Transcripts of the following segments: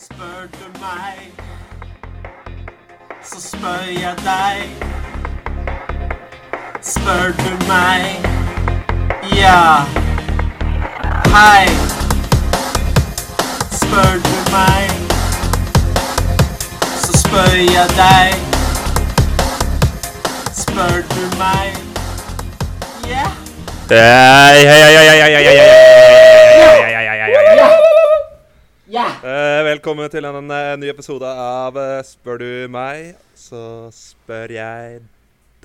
Spør du meg, så spør jeg deg. Spør du meg, ja. Hei. Spør du meg, så spør jeg deg. Spør du meg, ja. Yeah. Hei, hei, hei, hei, hei, hei, hei. Velkommen til en eh, ny episode av eh, Spør du meg, så spør jeg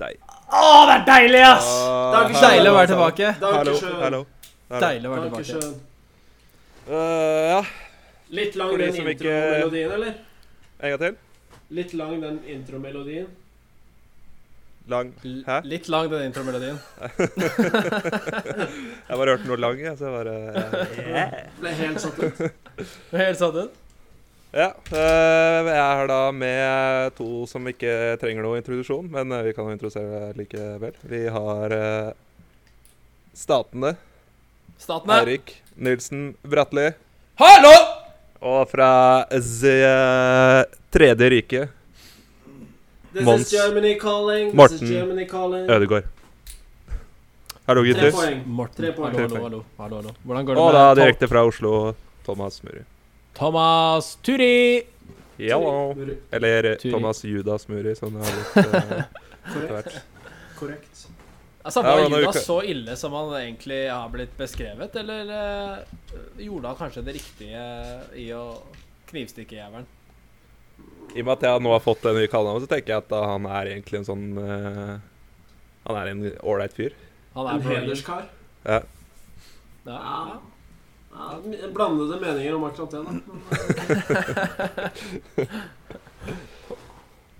deg. Å, det er deilig, ass! Takk, hallo, Deilig å være sammen. tilbake. Hallo, hallo. Deilig å være tilbake. Eh, ja, Litt lang den ikke- intromelodien, eller? en gang til. Litt lang den intromelodien. Lang. Hæ? L- Litt lang den intromelodien. Jeg bare hørte noe lang, jeg, så jeg bare Ble helt satt ut. Helt satt ut. Ja. eh, jeg er her da med to som ikke trenger noe introduksjon, men eh, vi kan jo introdusere likevel. Vi har eh, Statene. Statene. Eirik Nilsen Bratli. Hallo! Og fra The Tredje riket, Mons. is Germany calling. This Morten. is Germany calling. Ødegård. Hallo, Tre gutter. poeng. Morten. Tre poeng. Hallo, hallo, hallo, hallo. Hvordan går det Og med da direkte fra Oslo, Thomas Muri. Thomas Turi? Hello. Eller Turi. Thomas Judas Muri, som det har blitt uh, etter hvert. Korrekt. Altså, Ja, Var ja, Judas så ille som han egentlig har blitt beskrevet, eller uh, gjorde han kanskje det riktige i å knivstikke jævelen? I og med at jeg nå har fått det nye kallenavnet, så tenker jeg at han er egentlig en sånn uh, Han er en ålreit fyr. Han er en hederskar. Ja. Ja. Ja. Ja, blandede meninger om akkurat det, da.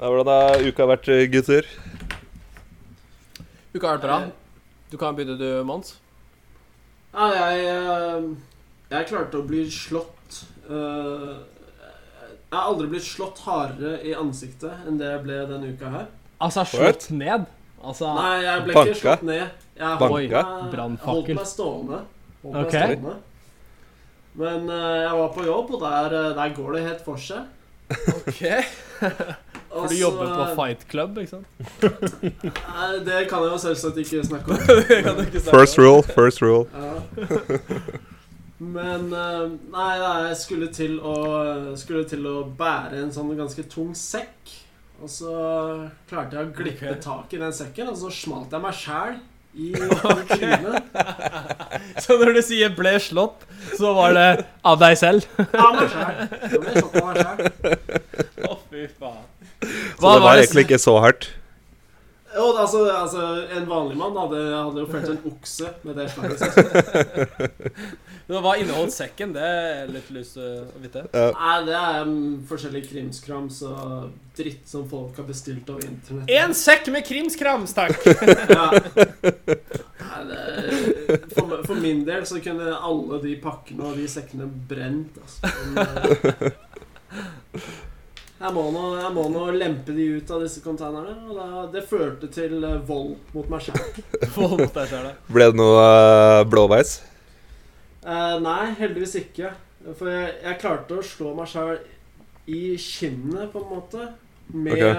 Ja, hvordan har uka vært, gutter? Uka har vært bra. Du kan begynne, du, Mons. Ja, jeg eh, Jeg klarte å bli slått eh, Jeg har aldri blitt slått hardere i ansiktet enn det jeg ble denne uka her. Altså, slått ned? Altså Nei, jeg ble Banka? ikke slått ned. Jeg Banka? holdt meg, holdt meg stående. Holdt meg stående. Men uh, jeg var på jobb, og der, eh, der går det helt for seg. OK. For du jobber på Fight Club, ikke sant? Nei, Det kan jeg jo selvsagt ikke snakke om. First rule, first rule. Ja. Men eh, nei, nei, jeg skulle til å Skulle til å bære en sånn ganske tung sekk. Og så klarte jeg å glippe okay. tak i den sekken, og så smalt jeg meg sjæl i trynet. Så når du sier 'ble slått', så var det av deg selv? Av meg sjæl. Jeg ble slått av meg sjæl. Å, fy faen. Så det var egentlig ikke så hardt. Jo, altså, altså, en vanlig mann hadde, hadde jo følt en okse med det slaget. Men Hva inneholdt sekken? Det er litt lyst til å vite. Nei, det er um, forskjellig krimskrams og dritt som folk har bestilt over internett. En sekk med krimskrams, takk! Ja. Nei, det, for, for min del så kunne alle de pakkene og de sekkene brent. Altså. Men, eh, jeg, må nå, jeg må nå lempe de ut av disse containerne. Og da, det førte til eh, vold mot meg sjøl. Ble det noe uh, blåveis? Eh, nei, heldigvis ikke. For jeg, jeg klarte å slå meg sjøl i kinnet, på en måte. Med,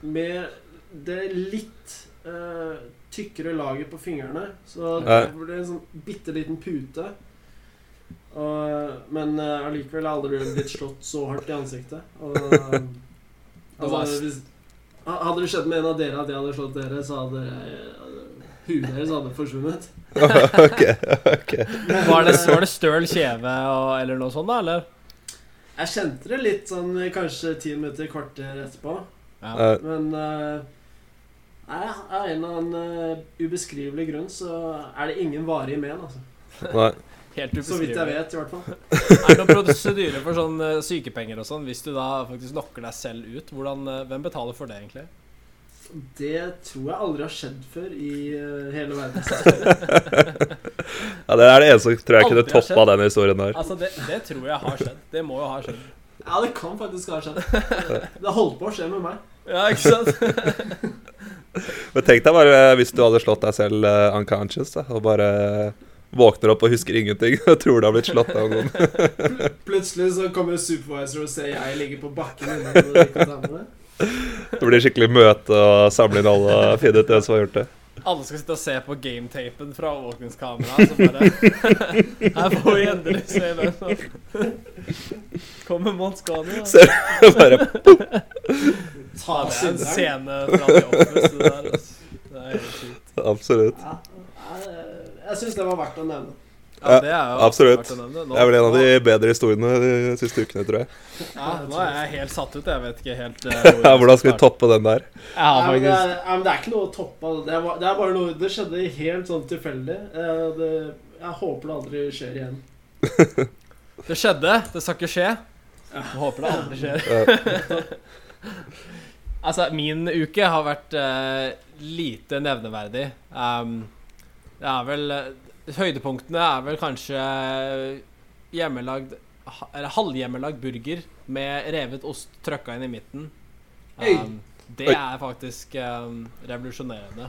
med det litt eh, tykkere laget på fingrene. Så det ble en sånn bitte liten pute. Og, men eh, allikevel har jeg aldri blitt slått så hardt i ansiktet. Og, var- altså, hvis, hadde det skjedd med en av dere at jeg hadde slått dere, så hadde eh, huet deres hadde forsvunnet. ok, ok. Var det, var det støl kjeve og, eller noe sånt, da? Eller? Jeg kjente det litt sånn kanskje ti minutter, kvarter etterpå. Ja. Eh, Men uh, nei, av en eller annen uh, ubeskrivelig grunn så er det ingen varige men, altså. nei. Helt Så vidt jeg vet, i hvert fall. Er det noen prosedyre for sånn eh, sykepenger og sånn, hvis du da faktisk knocker deg selv ut? Hvordan, eh, hvem betaler for det, egentlig? Det tror jeg aldri har skjedd før i eh, hele verden. Ja, det er det eneste tror jeg Aldri kunne toppa den historien der. Altså, det, det tror jeg har skjedd. Det må jo ha skjedd. Ja, det kan faktisk ha skjedd. Det holdt på å skje med meg. Ja, ikke sant? Men tenk deg bare hvis du hadde slått deg selv unconscious, da, og bare Våkner opp og husker ingenting Jeg tror det har blitt slått av noen. Plutselig så kommer supervisor og ser jeg ligger på bakken. Det blir skikkelig møte og samle inn alle og finne ut hvem som har gjort det. Alle skal sitte og se på gametapen fra overvåkningskameraet. Her får vi endelig se den. Kommer Mons Skåne Ser du bare Ta er en scene fra The Office. Det, der, altså. det er helt sjukt. Absolutt. Ja, jeg syns det var verdt å nevne. Ja, det er jo absolutt. nevne. Nå- Det er vel en av de bedre historiene de siste ukene, tror jeg. Ja, nå er jeg helt satt ut. Jeg vet ikke helt eh, Ja, Hvordan skal vi toppe den der? Ja, men det, er, men det er ikke noe å toppe. Det er, det er bare noe Det skjedde helt sånn tilfeldig. Eh, jeg håper det aldri skjer igjen. Det skjedde. Det skal ikke skje. Jeg håper det aldri skjer. Altså, min uke har vært uh, lite nevneverdig. Um, det er vel eh, Høydepunktene er vel kanskje hjemmelagd Eller halvhjemmelagd burger med revet ost trøkka inn i midten. Um, det er faktisk um, revolusjonerende.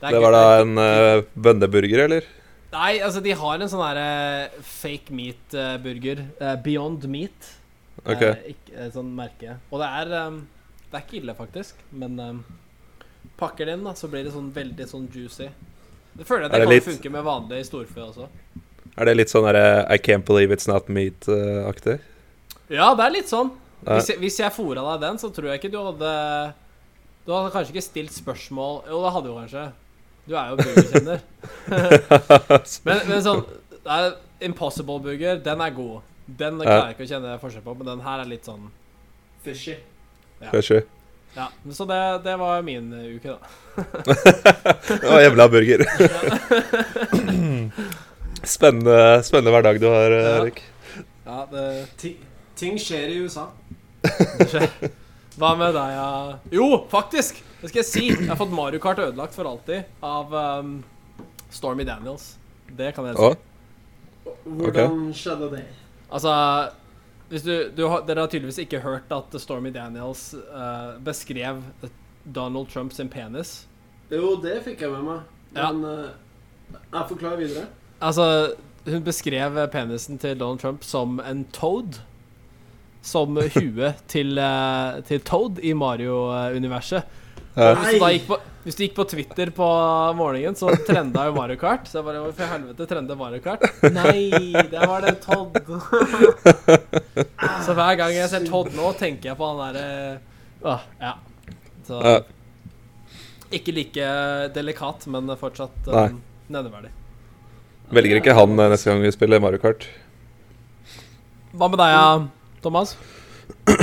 er Det var da en uh, bønneburger, eller? Nei, altså de har en sånn herre fake meat-burger. Beyond Meat. Ok. Eh, ikke, eh, sånn merke. Og det er um, Det er ikke ille, faktisk. Men pakker det inn, da, så blir det sånn veldig sånn juicy. Det føler jeg det, det kan litt- funke med vanlig storfe også. Er det litt sånn derre I can't believe it's not meat-aktig? Ja, det er litt sånn. Ja. Hvis jeg, hvis jeg fora deg den, så tror jeg ikke du hadde Du hadde kanskje ikke stilt spørsmål Jo, det hadde du kanskje. Du er jo burgerkjenner. men, men sånn det er Impossible burger, den er god. Den klarer jeg ikke å kjenne forskjell på, men den her er litt sånn Fishy. Kanskje. Ja, Så det, det var min uke, da. Det var jævla burger. spennende, spennende hverdag du har, Ja. Erik. Ja, det ting skjer i USA. Hva med deg, ja? Jo, faktisk! Det skal jeg si. Jeg har fått Mario Kart ødelagt for alltid av um, Stormy Daniels. Det kan jeg si. Hvordan skjedde det? Altså hvis du, du har, Dere har tydeligvis ikke hørt at Stormy Daniels uh, beskrev Donald Trump sin penis. Jo, det fikk jeg med meg. Ja. Men eh, jeg forklarer videre. Altså, hun beskrev penisen til Donald Trump som en toad. Som huet til, uh, til Toad i Mario-universet. Hvis, du da gikk på, hvis du gikk på Twitter på morgenen, så trenda jo Mario Kart. Så jeg bare Hvorfor i helvete trende Mario Kart? Nei, det var det Todd. så hver gang jeg ser Todd nå, tenker jeg på han derre uh, ja. Så ikke like delikat, men fortsatt um, nevneverdig. Velger ikke han eh, neste gang vi spiller Mario Kart. Hva med deg, Thomas? Uh,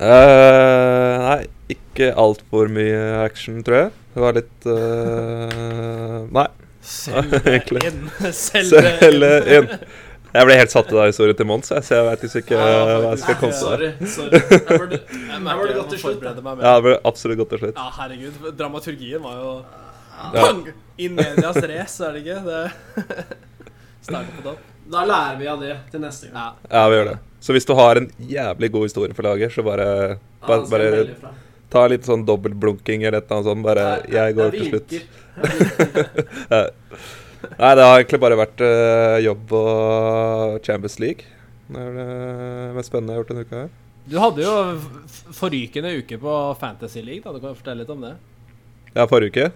nei, ikke altfor mye action, tror jeg. Det var litt uh, Nei. Selge Egentlig. inn. Selge Selge inn. Jeg ble helt satt ut av historien til Mons, så jeg veit ikke Ja, hva jeg skal komme med. Sorry. sorry. Jeg burde, Jeg burde jeg godt til slutt, Ja, mer. ble absolutt godt til slutt. Ja, herregud. Dramaturgien var jo Ja. In medias race, er det ikke? Det Starter på topp. da lærer vi av det til neste gang. Ja. Ja, vi gjør det. Så hvis du har en jævlig god historie for laget, så bare, bare, jeg bare. Ta litt sånn dobbeltblunking eller et eller annet sånt. Bare Jeg- jeg går jeg til slutt. Nei, det har egentlig bare vært uh, jobb og Champions League. Det er det mest spennende jeg har gjort denne uka her. Du hadde jo forrykende uke på Fantasy League. da Du kan fortelle litt om det. Ja, forrige uke.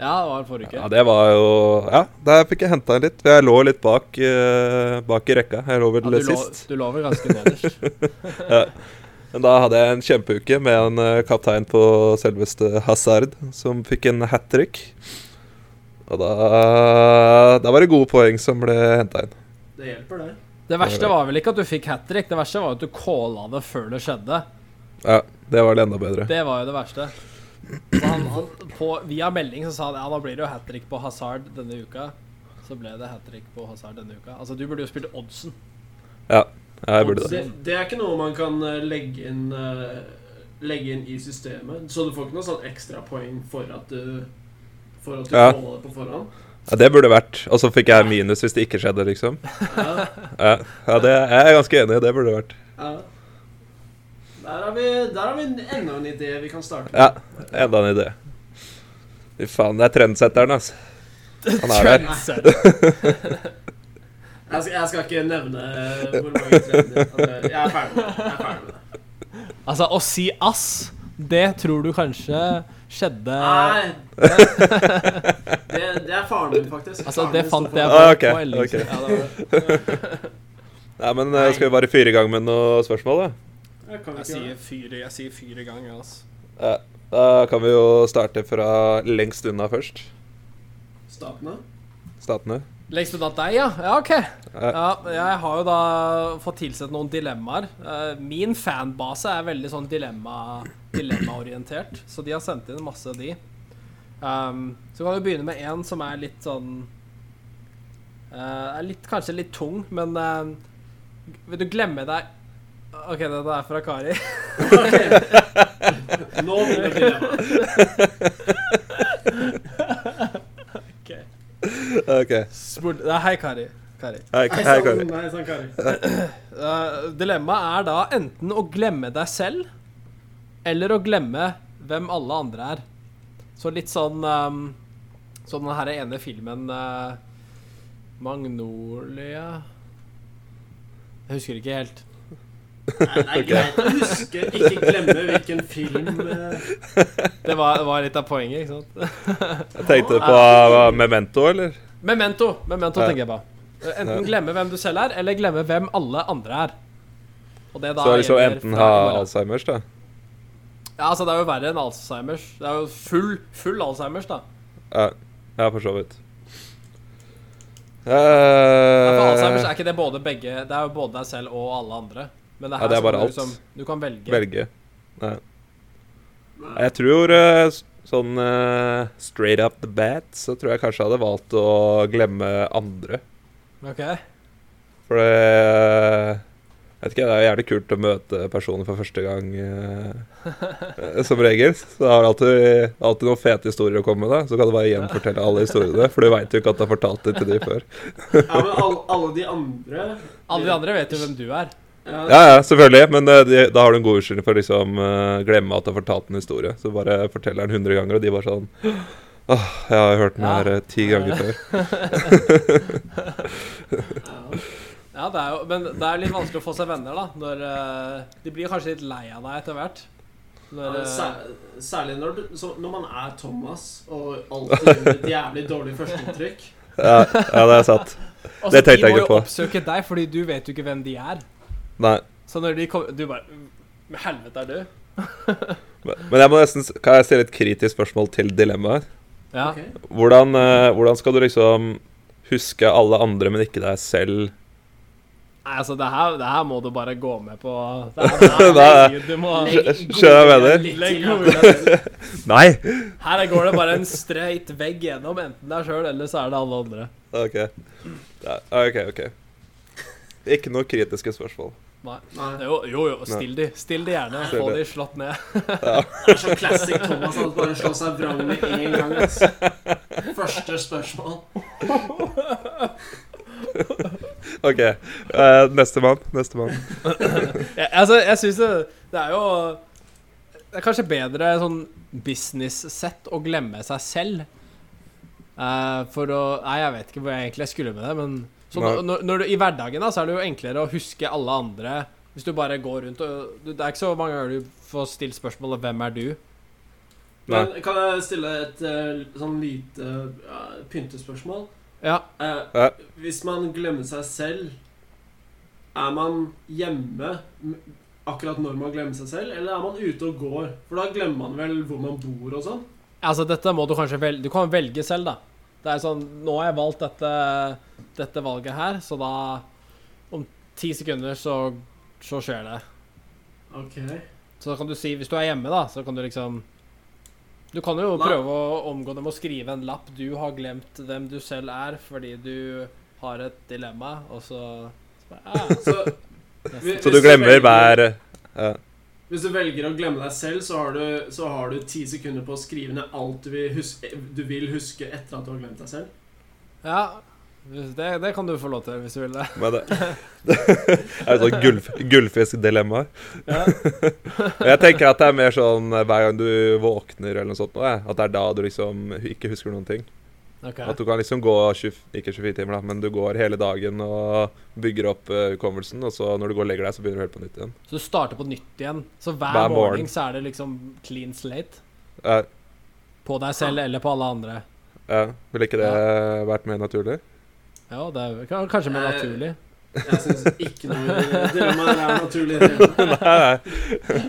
Ja, det var forrige uke. Ja, det var jo Ja, der fikk jeg henta inn litt. Jeg lå litt bak, uh, bak i rekka. Jeg lå vel Ja, sist. lå, du lå vel ganske nederst. Ja. Men da hadde jeg en kjempeuke med en eh, kaptein på selveste Hazard, som fikk en hat trick. Og da, da var det gode poeng som ble henta inn. Det hjelper, det. Det verste var vel ikke at du fikk hat trick, det verste var at du calla det før det skjedde. Ja, det var det enda bedre. Det var jo det verste. Han, han, på, via melding så sa han ja, da blir det jo hat trick på Hazard denne uka. Så ble det hat trick på Hazard denne uka. Altså, du burde jo spilt oddsen. Ja, jeg burde det. det. Det er ikke noe man kan eh, legge inn eh, Legge inn i systemet. Så du får ikke noe sånn ekstrapoeng for at du For at du Ja. måler på forhånd. Ja, det burde vært. Og så fikk jeg minus hvis det ikke skjedde, liksom. Ja, Ja, ja det jeg er ganske enig i. Det burde vært. ja. Der har vi, der har vi enda en idé vi kan starte med. Ja, enda en idé. Fy faen, det er trendsetteren, altså. Han er der. Jeg skal, jeg skal ikke nevne hvor mange trender altså, Jeg er ferdig med det. Jeg er ferdig med det. Altså, å si ass, det tror du kanskje skjedde Nei det, det, det er faren min, faktisk. Altså, Faren det min fant jeg for på, Ah, ok, på Ellingsen. ok. Ja, det var- Nei, men eh, skal vi bare fyre i gang med noen spørsmål, da? Jeg kan Jeg ikke gjøre sier det. fyr, jeg sier fyr i gang, altså. Ja, da kan vi jo starte fra lengst unna først. Statene. Statene. Lengst unna deg, ja? Ja, OK. Ja. Jeg har jo da fått tilsett noen dilemmaer. Eh, Min fanbase er veldig sånn dilemma dilemmaorientert, så de har sendt inn masse av de. Um, så kan vi begynne med en som er litt sånn uh, Er litt, kanskje litt tung, men uh, vil du glemme deg OK, dette er fra Kari. Nå begynner dilemmaet. Ok. OK. Spurt, nei, hei, Kari. Kari. Hei, hei, Kari. nei, sånn, Kari. Uh, dilemmaet er da enten å glemme deg selv, eller å glemme hvem alle andre er. Så litt sånn um, Som den her ene filmen uh, Magnolia Jeg husker ikke helt. Nei, er greit å huske, ikke glemme hvilken film eh, Det var, var litt av poenget, ikke sant? Jeg tenkte på uh, Memento, eller? Memento. Memento Ja. tenker jeg på. Uh, Enten glemme hvem du selv er, eller glemme hvem alle andre er. Og det da Så liksom enten ha. Alzheimers, da. Ja, altså Det er jo verre enn Alzheimers. Det er jo full, full Alzheimers, da. Ja, ja for så vidt. Ja, for Alzheimers Eh, er ikke det både begge Det er jo både deg selv og alle andre. Men det Ja, det er bare du alt. liksom- Du kan velge. velge. Nei. Jeg tror eh, sånn eh, straight up the bat, så tror jeg kanskje jeg hadde valgt å glemme andre. Ok. For det jeg vet ikke, Det er gjerne kult å møte personer for første gang, eh, som regel. Så har har alltid, alltid noen fete historier å komme med. da Så kan du bare gjenfortelle alle historiene, for du veit jo ikke at du har fortalt det til de før. Ja, men alle, alle de andre Alle de andre vet jo hvem du er. Ja, Ja, ja, selvfølgelig, men eh, de, da har du en god unnskyldning for å liksom uh, glemme at du har fortalt en historie. Så bare forteller den 100 ganger, og de bare sånn Åh, jeg har hørt den her eh, ti ganger før. ja. Ja, det er jo Men det er litt vanskelig å få seg venner, da. Når uh, De blir kanskje litt lei av deg etter hvert. Når, Ja, Særlig når, du, så, når man er Thomas og alltid gjør et jævlig dårlig førsteinntrykk. Ja, ja, det er sant. og det tenkte jeg De må jo oppsøke deg, fordi du vet jo ikke hvem de er. Nei. Så når de kommer Du bare Med helvete er du? Men jeg må nesten Kan jeg stille et kritisk spørsmål til dilemmaet? Ja. Okay. Hvordan, eh, hvordan skal du liksom huske alle andre, men ikke deg selv? Nei, altså, det her, det her må du bare gå med på. Det her, det her, Nei. du må skjønner hva jeg mener? Nei! Her går det bare en streit vegg gjennom, enten deg sjøl eller så er det alle andre. OK. Ja, OK, OK. Ikke noe kritiske spørsmål. Nei. Nei. Jo, jo, jo still de. Still de gjerne. Få de. slått ned. Det er så classic Thomas at bare slå seg vrang med en gang. Altså. Første spørsmål. OK. Uh, Nestemann. Nestemann. ja, altså, jeg syns det, det er jo Det er kanskje bedre sånn business-sett å glemme seg selv. Uh, for å Nei, jeg vet ikke hvor jeg egentlig skulle med det, men så når, når, du, I hverdagen da, så er det jo enklere å huske alle andre hvis du bare går rundt og du, Det er ikke så mange ganger du får stilt spørsmålet 'Hvem er du?' Men kan jeg stille et eh, sånn lite uh, pyntespørsmål? Ja. Eh, Ja. Hvis man glemmer seg selv, er man hjemme akkurat når man glemmer seg selv, eller er man ute og går? For da glemmer man vel hvor man bor og sånn? Altså, dette må du kanskje velge Du kan velge selv, da. Det er sånn Nå har jeg valgt dette, dette valget her, så da Om ti sekunder så, så skjer det. Ok. Så da kan du si Hvis du er hjemme, da, så kan du liksom Du kan jo prøve å omgå det med å skrive en lapp. Du har glemt hvem du selv er fordi du har et dilemma, og så, så bare, ah, Så, Så du glemmer hver ja. Hvis du velger å glemme deg selv, så har du, så har du ti sekunder på å skrive ned alt du vil, huske, du vil huske etter at du har glemt deg selv. Ja, det, det kan du få lov til hvis du vil det. Men det, det er et sånt gullf gullfiskdilemma. Ja. Jeg tenker at det er mer sånn hver gang du våkner eller noe sånt, at det er da du liksom ikke husker noen ting. Ok. At du kan liksom gå 20, ikke 24 timer, da, men du går hele dagen og bygger opp hukommelsen. Uh, og så når du går og legger deg, så begynner du helt på nytt igjen. Så du starter på nytt igjen. Så hver, Hver morgen. morgen så er det liksom clean slate? Ja, På deg selv eller på alle andre? ja. Ville ikke det vært mer naturlig? Ja, det er kanskje mer Eh, naturlig. Jeg syns ikke noe dilemma er naturlig. nei.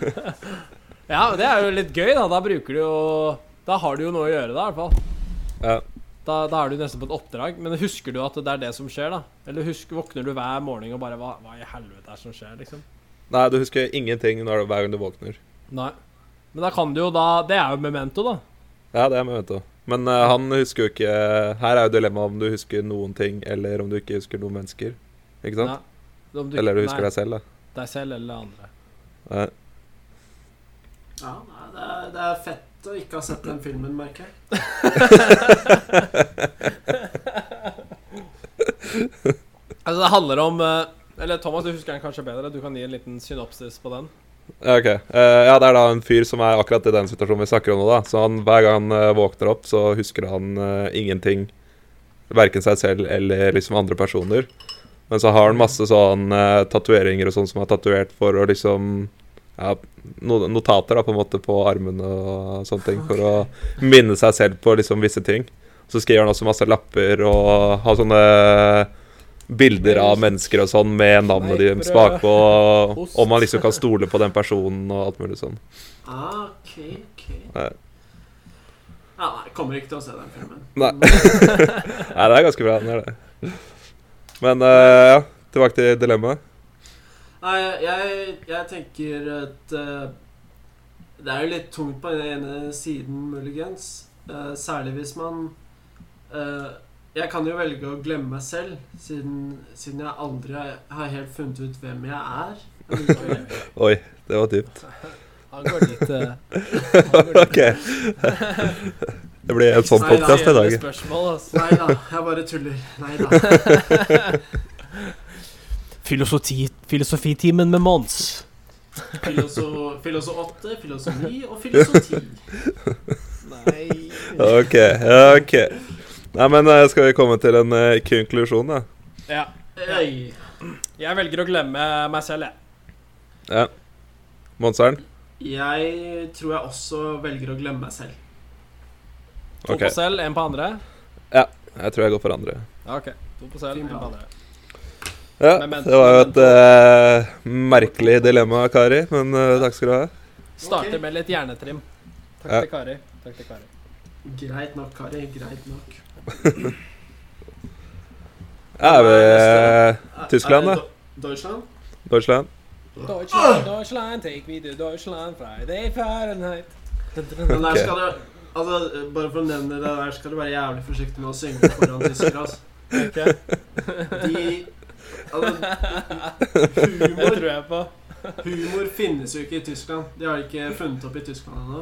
Ja, det er jo litt gøy, da. Da bruker du jo Da har du jo noe å gjøre, da, i hvert fall. Ja. Da, da er du nesten på et oppdrag. Men husker du at det er det som skjer, da? Eller husker, våkner du hver morgen og bare hva, hva i helvete er det som skjer, liksom? nei, du husker ingenting når, hver gang du våkner. Nei. Men da kan du jo da Det er jo memento, da. Ja, det er memento. Men uh, han husker jo ikke Her er jo dilemmaet om du husker noen ting, eller om du ikke husker noen mennesker. Ikke sant? Om Eller du husker nei, deg selv, da. deg selv eller andre. Nei. Ja, nei, det, er, det er fett å ikke ha sett den filmen, merker jeg. Altså, det handler om eh, Eller Thomas, du husker den kanskje bedre. Du kan gi en liten synopsis på den. Ja, ok. uh, ja, det er da en fyr som er akkurat i den situasjonen vi snakker om nå, da. Så han, hver gang han uh, våkner opp, så husker han uh, ingenting. Verken seg selv eller liksom andre personer. Men så har han masse sånn uh, tatoveringer og sånn som er tatovert for å liksom Ja, notater da, på en måte på armene og sånne ting. For å minne seg selv på liksom visse ting. Så skriver han også masse lapper og har sånne bilder av mennesker og sånn med navnet de deres på bakpå. Om man liksom kan stole på den personen og alt mulig sånn. Ah, ok, ok. Nei. Ja, nei, jeg kommer ikke til å se den filmen. Nei. Nei, det er ganske bra. Den er det. Men uh, ja, tilbake til dilemmaet. Nei, jeg, jeg tenker at uh, Det er jo litt tungt på den ene siden, muligens. Uh, særlig hvis man uh, Jeg kan jo velge å glemme meg selv, siden, siden jeg aldri har helt funnet ut hvem jeg er. Oi, det var dypt. Han går dit han går dit. OK. Det blir en sånn podkast i dag. Altså. Nei da, jeg bare tuller. Nei da. Filosofi, filosofitimen med Mons. Filoso, filoso 8, filoso 9 og filoso 10. Nei OK. ok Nei, men eh, skal vi komme til en uh, konklusjon, da? Ja. Jeg, Jeg velger å glemme meg selv, jeg. Ja. Monseren? Jeg tror jeg også velger å glemme meg selv. To okay. på selv, én på andre. Ja. Jeg tror jeg går for andre. Ok. To på selv, En én på andre. Ja, det var jo et eh, merkelig dilemma, Kari, men uh, takk skal du ha. Starter med litt hjernetrim. Takk Ja. til Kari. Takk til Kari. Greit nok, Kari. Greit nok. Er vi Er- Tyskland, da? Deutschland? Deutschland? Deutschland, Deutschland, take me to Deutschland, Friday, Fahrenheit. Men der skal du Altså, Bare for å nevne det der, skal du være jævlig forsiktig med å synge foran tyskere. Altså. Ok, De altså, Det tror jeg på. humor finnes jo ikke i Tyskland. De har ikke funnet opp i Tyskland ennå.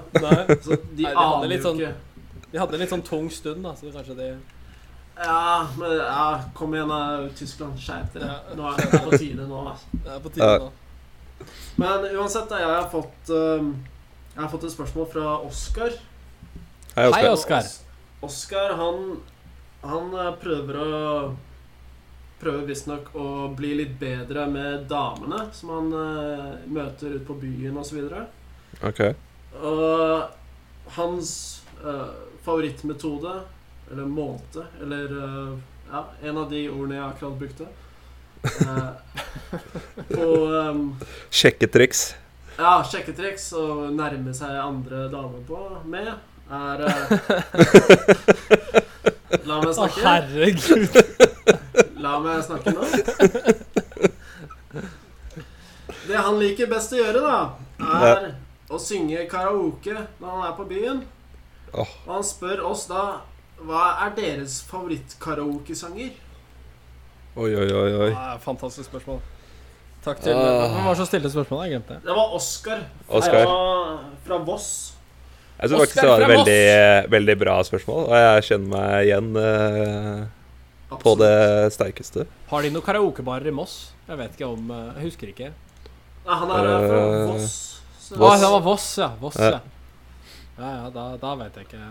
Så de Nei, de aner jo sånn- ikke De hadde en litt sånn tung stund, da, så kanskje de Ja, men ja, kom igjen, da, Tyskland. Skjerp dere. Ja. Nå er det på tide nå. Altså. Det er på tide Ja. nå. Men uansett, da, jeg har fått Jeg har fått et spørsmål fra Oskar. Hei, Oskar. Oskar. Oskar, han Han eh, prøver å Prøver visstnok å bli litt bedre med damene som han uh, møter ute på byen osv. Og, OK. og hans uh, favorittmetode, eller måte, eller uh, Ja, en av de ordene jeg akkurat brukte eh, På um, Sjekketriks. ja, sjekketriks å nærme seg andre damer på med, er La meg Å, snakke. herregud. La meg snakke nå. Det han liker best å gjøre, da, er å synge karaoke når han er på byen. Oh. Og han spør oss da hva er deres favorittkaraokesanger? Oi, oi, oi. oi. Ah, fantastisk spørsmål. Takk til Ah. Hvem var det stille stilte spørsmålet? Jeg glemte det. Det var Oskar fra, fra Voss. Jeg syns faktisk det var et veldig, veldig bra spørsmål, og jeg kjenner meg igjen eh, på det sterkeste. Har de noen karaokebarer i Moss? Jeg vet ikke om eh, Jeg husker ikke. Nei, han er fra Eh, Voss. Så Å, det var Voss, ja. Voss, Ja. ja. Ja, ja, da, da vet jeg ikke.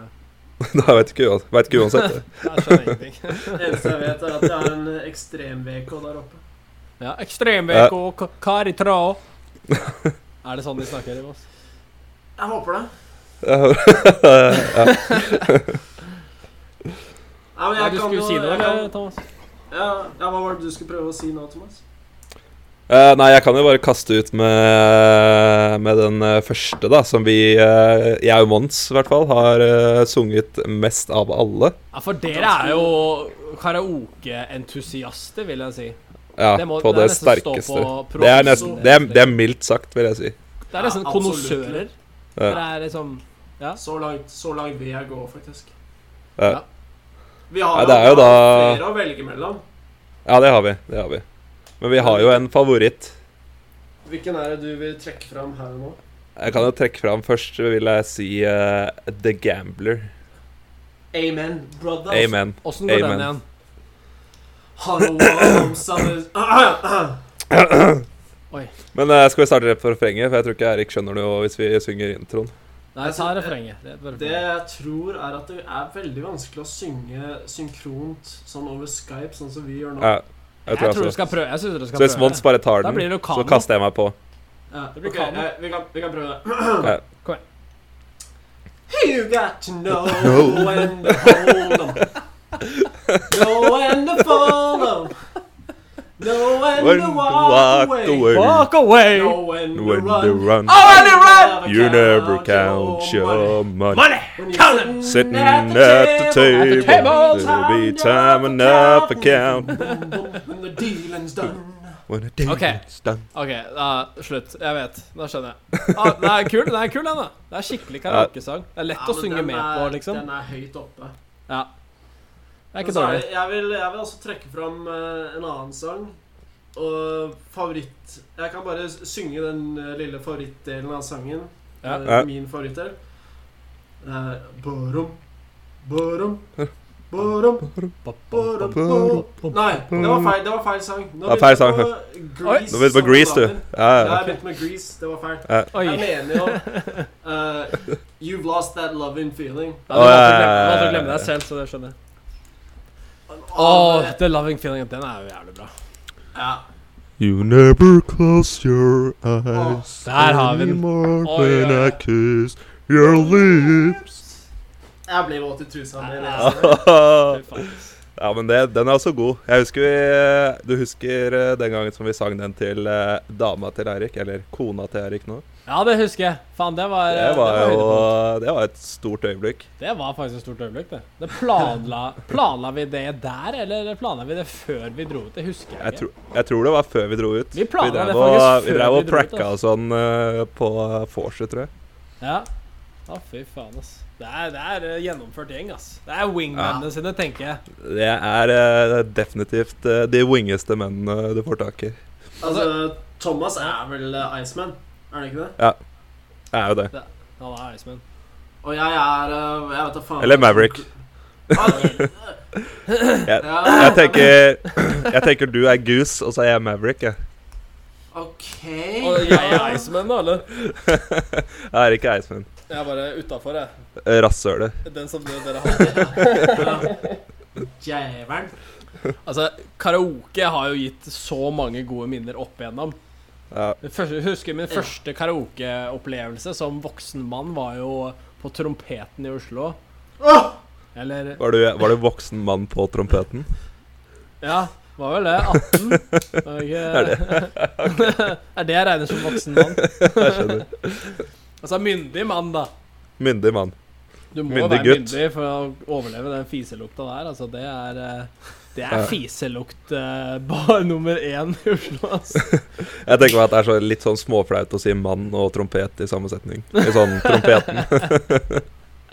Da vet ikke, vet ikke uansett. det. Jeg skjønner ingenting. Det eneste jeg vet, er at det er en ekstrem-VK der oppe. Ja, Ekstrem-VK, ja. kar i tråd. Er det sånn de snakker i Voss? Jeg håper det. ja. Nei, jeg du kan skulle jo- si noe, jeg eller, Thomas? Ja, ja, hva var det du skulle prøve å si nå, Thomas? Uh, nei, jeg kan jo bare kaste ut med, med den eh, første, da, som vi, uh, jeg og Mons i hvert fall, har uh, sunget mest av alle. Ja, for dere er jo karaokeentusiaster, vil jeg si. Ja, Det må- på det det, sterkeste. på Det er, nesten, det, er, det er mildt sagt, vil jeg si. Det er nesten Ja, konnoissører. Ja. Det er liksom Ja. Så langt, så langt vil jeg gå, faktisk. Ja. Ja. Vi har Ja, det er jo da- flere å velge mellom. ja, det har vi. Det har vi. Men vi har jo en favoritt. Hvilken er det du vil trekke fram her nå? Jeg kan jo trekke fram først, vil jeg si uh, The Gambler. Amen, brothers. Amen. Åssen går Amen. den igjen? Hallo, Men uh, skal vi starte rett på refrenget? For jeg tror ikke Erik skjønner noe hvis vi synger introen. Nei, ta refrenget. Det er Det jeg tror, er at det er veldig vanskelig å synge synkront sånn over Skype, sånn som vi gjør nå. Ja, jeg, jeg tror tror du skal prøve. Jeg synes du skal Så hvis prøve. Mons bare tar den, det så kaster jeg meg på. Ja, Det blir ok, kano. eh, vi, kan, vi kan prøve. Ja. Kom igjen. You got to know when to hold on. Know when to follow. Know when, When to walk, walk away. away. Walk away! No when, to run. to run, Oh, when to run! you never count your money. Money! When you're Count 'em. Sitting at the table, table. there'll be time enough to count. When the dealing's done. When the dealing's Ok. is done. OK, da, slutt. Jeg vet. Da skjønner jeg. Ah, den er kul, den er kul, den, da. Det er skikkelig karaokesang. Det er lett Ja, å synge er, med på, liksom. Den er høyt oppe. Ja. Det er ikke dårlig. det- Jeg vil, jeg vil også trekke fram eh, en annen sang. Og favoritt Jeg kan bare synge den eh, lille favorittdelen av sangen. Ja. Eh, Ja. Min favorittdel. Borom, borom, borom, borom, borom. Nei, det var feil, det var feil sang. Nå Det var feil sang. begynte jeg på Grease Nå begynte du på Grease, du. Ja, jeg begynte med Grease. Det var feil. Ja. Jeg mener jo uh, You've lost that loving feeling. Ja, du måtte glemme deg selv, så det skjønner jeg. Åh, The Loving Feeling, den er jo jævlig bra. Ja. You never close your eyes Der har vi den. anymore Oi, when oi, oi. I kiss your lips. Jeg blir våt i trusa mi. Ja. men det, den er også god. Jeg husker vi, Du husker eh, den gangen som vi sang den til eh, dama til Eirik, eller kona til Eirik nå? Ja, det husker jeg. Faen, det var, Det var jo. Det var et stort øyeblikk. Det var faktisk et stort øyeblikk, det. det planla, planla vi det der, eller planla vi det før vi dro ut? Det husker jeg Jeg, ikke. tror- jeg tror det var før vi dro ut. Vi planla det drev og, faktisk vi før drev vi og dro ut, pracka og sånn eh, på vorset, tror jeg. Ja. Å, fy faen, ass. Det er, det er eh, gjennomført gjeng, ass. Det er wingmennene sine, tenker jeg. Det er eh, definitivt eh, de wingeste mennene du får tak i. Altså, Thomas er vel Iceman, er han ikke det? Ja, jeg er jo det. Han er Iceman. Og jeg er Jeg vet da faen Eller Maverick. Ah, Jeg, jeg, tenker, jeg tenker du er Goose, og så er jeg Maverick. Jeg, OK. Og jeg er Iceman, da, eller? jeg er ikke Iceman. Jeg er bare utafor, jeg. Eh, Rasshølet. Den som dere har. Jævelen. Altså, karaoke har jo gitt så mange gode minner opp igjennom. Ja. Første- husker min første karaokeopplevelse som voksen mann var jo på Trompeten i Oslo. Eller Var, du, var du voksen mann på trompeten? Ja, var vel det. 18. Var det okay. Er er det jeg regner som voksen mann? Jeg skjønner. Altså myndig mann, da. Myndig mann. Du må Myndig være gutt. myndig for å overleve den fiselukta der. Altså, det er eh, Det er fiselukt eh, bare nummer én i Oslo, altså. Jeg tenker meg at det er så litt sånn småflaut å si mann og trompet i samme setning. I sånn trompeten.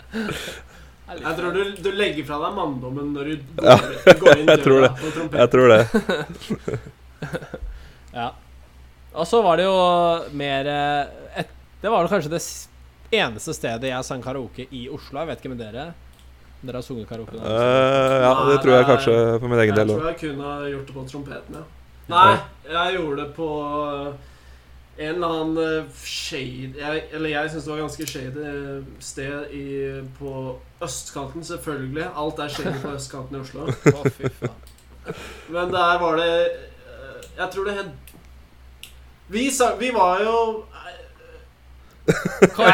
Jeg tror du, du legger fra deg manndommen når du Ja, går, går inn jeg tror døra på trompeten. Jeg tror det. Ja. Og så var det jo mer eh, et, Det var kanskje det eneste stedet jeg sang karaoke i Oslo. Jeg vet ikke med dere. Dere har sunget karaoke? Eh, ja, det tror jeg kanskje for min egen Jeg del tror òg. jeg kun har gjort det på trompeten, ja. Nei, jeg gjorde det på en eller annen eh, shade jeg, Eller jeg syns det var ganske shady eh, sted i, på østkanten, selvfølgelig. Alt er shady på østkanten i Oslo. Å, fy faen. Men der var det eh, Jeg tror det het Vi, vi var jo Kom,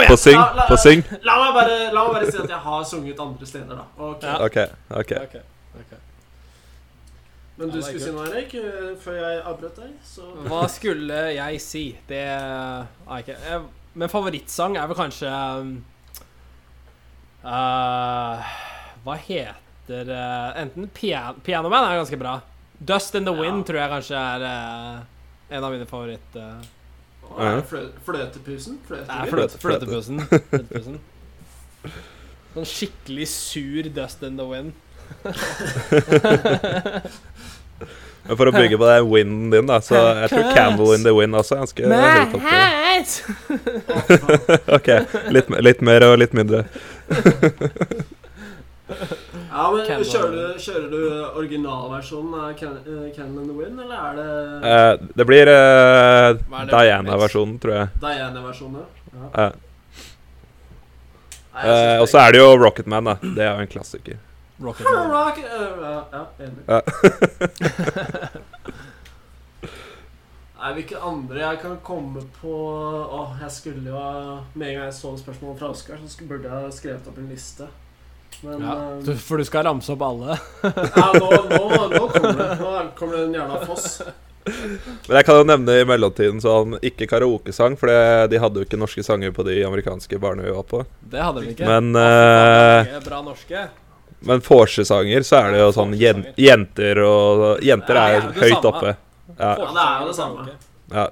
igjen! På syng. La- la- På syng. la, meg bare, la meg bare si at jeg har sunget andre steder, da. Ok. Ja. okay, okay. okay. ok. Men du skulle si noe, Erik, eh, før jeg avbrøt deg? Så Hva skulle jeg si? Det er ikke jeg, Men favorittsang er vel kanskje eh, Hva heter uh, Enten pian Pianoman er ganske bra. Dust in the Wind Ja. tror jeg kanskje er uh, en av mine favoritt... er det flø fløtepusen? Fløtepusen? fløte, Fløte, fløtepussen. fløtepussen. Sånn skikkelig sur Dust in the Wind. Men for å bygge på den winden din, da, så jeg tror 'Candle in the Wind' også er ganske høyt oppe. OK. Litt, litt mer og litt mindre. Ja, men Candle. Kjører du, kjører du originalversjonen av Can uh, in the Wind, eller er det uh, det blir eh, det? Diana-versjonen, tror jeg. Diana-versjonen? Ja. Uh, Eh, og så er det jo Rocketman, da. Det er jo en klassiker. Rocket Man. Rock, eh, ja, ja, enig. Nei, hvilke andre jeg kan komme på Åh, jeg skulle jo Med en gang jeg så spørsmålet fra Oskar, så burde jeg ha skrevet opp en liste. Men Ja, eh, du, for du skal ramse opp alle. ja, nå, nå, nå kommer det. Nå kommer det en jævla foss. Men jeg kan jo nevne i mellomtiden sånn ikke karaokesang, for det- de hadde jo ikke norske sanger på de amerikanske barna vi var på. Det hadde de ikke. Men, bra norske. Men vorsesanger så er det jo sånn jenter og Jenter er er høyt samme. oppe. Ja. Ja, det er jo det samme. ja.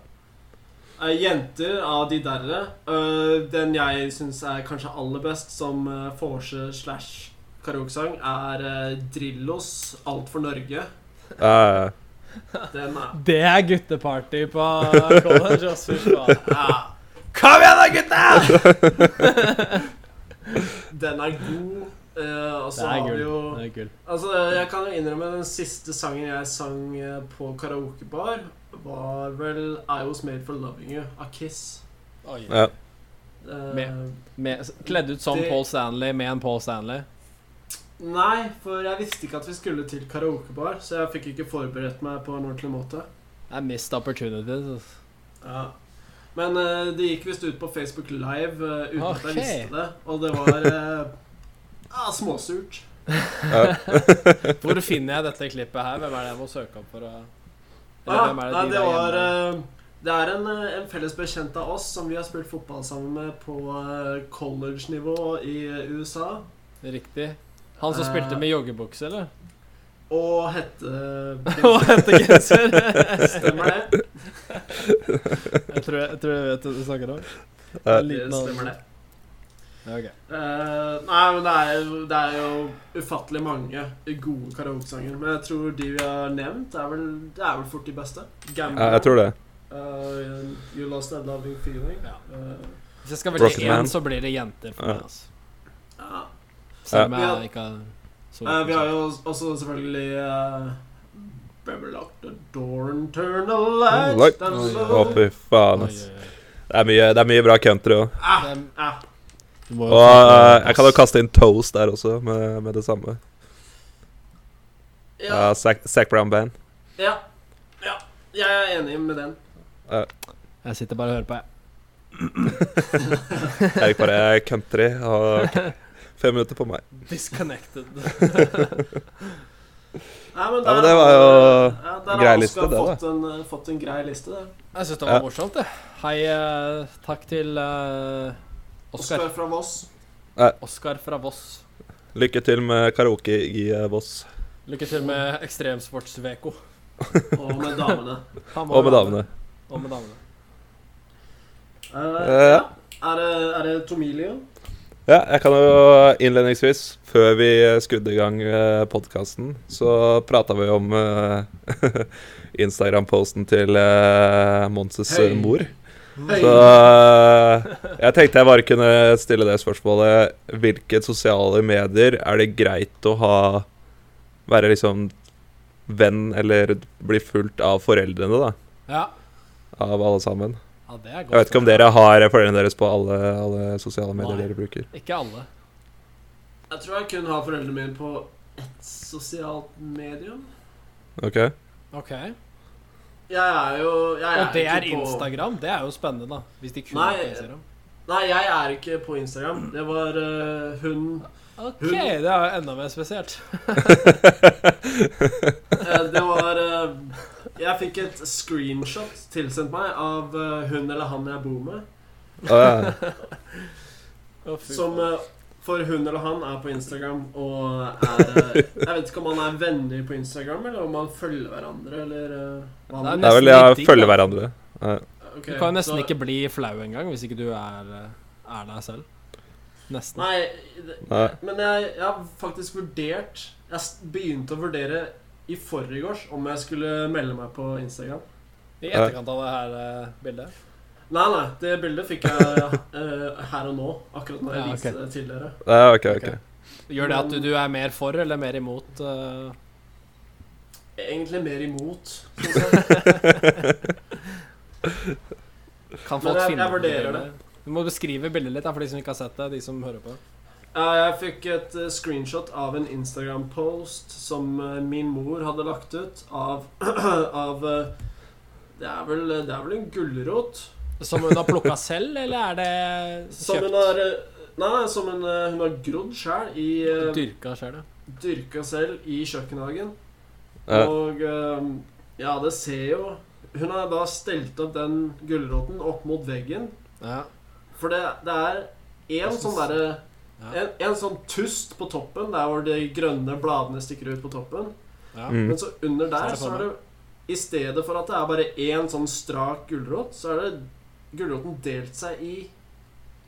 Eh, jenter av de derre. Uh, den jeg syns er kanskje aller best som uh, vorse slash karaokesang, er uh, Drillos 'Alt for Norge'. ja, ja. Den er Det er gutteparty på college, også. Ja. Kom igjen da, gutta! Den er god. Uh, og så har vi jo. Altså, Jeg kan jo innrømme den siste sangen jeg sang på karaokebar, var vel 'I Was Made For Loving You' av Kiss. Oi. ja. Uh, Med- Med, kledd ut som Det- Paul Stanley med en Paul Stanley. Nei, for jeg visste ikke at vi skulle til karaokebar, så jeg fikk ikke forberedt meg på en ordentlig måte. I missed opportunities. Ja. Men uh, det gikk visst ut på Facebook Live uh, uten at jeg visste det, og det var uh, småsurt. Hvor finner jeg dette klippet her? Hvem er det jeg må søke opp for å Eller Ah, er nei, de det var eh, Det er en, eh, en felles bekjent av oss som vi har spilt fotball sammen med på eh, college-nivå i USA. Riktig. Han som spilte med joggebukse, eller? Og hette Og hettegenser. Stemmer det? jeg, tror jeg, jeg tror jeg vet hva du snakker om. Det stemmer det. Ja, ok. Eh, nei, men det er, det er jo ufattelig mange gode karaokesanger. Men jeg tror de vi har nevnt, er vel, det er vel fort de beste. Gamble. ja, jeg tror det. Uh, you Lost That Loving Feeling. Ja. Uh, Hvis jeg skal velge én, så blir det jenter for Ja. meg. Altså. ja. Selv om Ja. jeg ikke har så uh, vi har jo også selvfølgelig uh, lock the door and turn the Light. down Oi, low. Å, fy faen, oi. Det er mye, det er mye bra country òg. Ah, ah. Og eh, jeg kan jo kaste inn Toast der også, med, med det samme. Ja, Uh, Zac Zac Brown Band. ja, ja. Jeg er enig med den. Jeg sitter bare og hører på, jeg. Jeg gikk bare country og fem minutter på meg. Disconnected. Nei, men, Ja, men det var jo ja, der en grei liste, det, da. fått en, eh, fått en grei liste, det. Jeg syns det var Ja. morsomt, det. Hei, eh, takk til uh, Oskar. Fra Voss. Oskar fra Voss. Lykke til med karaoke i eh, Voss. Lykke til med Ekstremsports-Veko. Og med damene. Og med damene. Og med damene. Eh, Eh, ja. Er det, er det Tomilio? Ja, jeg kan jo innledningsvis, før vi skudde i gang podkasten, så prata vi om uh, Instagram-posten til uh, Monses Hei. mor. Så eh, jeg tenkte jeg bare kunne stille det spørsmålet. Hvilke sosiale medier er det greit å ha Være liksom venn eller bli fulgt av foreldrene, da? Ja. av alle sammen. Ja, det er godt. Jeg vet ikke om dere har foreldrene deres på alle, alle sosiale medier Nei. dere bruker. Ikke alle. Jeg tror jeg kun har foreldrene mine på ett sosialt medium. Ok? Ok. Jeg er jo jeg Og det er på- Instagram? Det er jo spennende, da. Hvis de kun Nei. er Instagram. Nei, jeg er ikke på Instagram. Det var uh, hun Ok, Hun- det er jo enda mer spesielt. Eh, Det var uh, Jeg fikk et screenshot tilsendt meg av uh, hun eller han jeg bor med. Å, ja. Som For hun eller han er på Instagram og er eh, Jeg vet ikke om man er venner på Instagram, eller om man følger hverandre, eller eh, hva Det er Det er vel ja, følge hverandre. Ja. Okay, Du kan jo nesten så- ikke bli flau engang hvis ikke du er, eh, er deg selv. Nesten. Nei, det, Nei. men jeg, jeg har faktisk vurdert Jeg begynte å vurdere i forgårs om jeg skulle melde meg på Instagram. I etterkant av det her bildet. Nei, nei, det bildet fikk jeg uh, her og nå. Akkurat når jeg Ja, okay. viste det til dere. Ja, ok, ok. Gjør det at du, du er mer for eller mer imot? Uh... Egentlig mer imot. jeg. kan folk jeg- finne jeg vurderer det. Du må beskrive bildet litt da, for de som ikke har sett det. De som hører på. Ja, jeg fikk et eh, screenshot av en Instagram-post som min mor hadde lagt ut av, av det, er vel, det er vel en gulrot Som hun har plukka selv, eller er det som hun har eh, Nei, som hun, eh, hun har grodd sjøl i eh, Dyrka sjøl, ja. Dyrka selv i kjøkkenhagen. Ja. Og ja, det ser jo Hun har da stelt opp den gulroten opp mot veggen. ja. For det, det er én sånn derre en, en sånn tust på toppen, der hvor de grønne bladene stikker ut på toppen. ja. Mm. Men så under der så er det I stedet for at det er bare én sånn strak gulrot, så er det gulroten delt seg i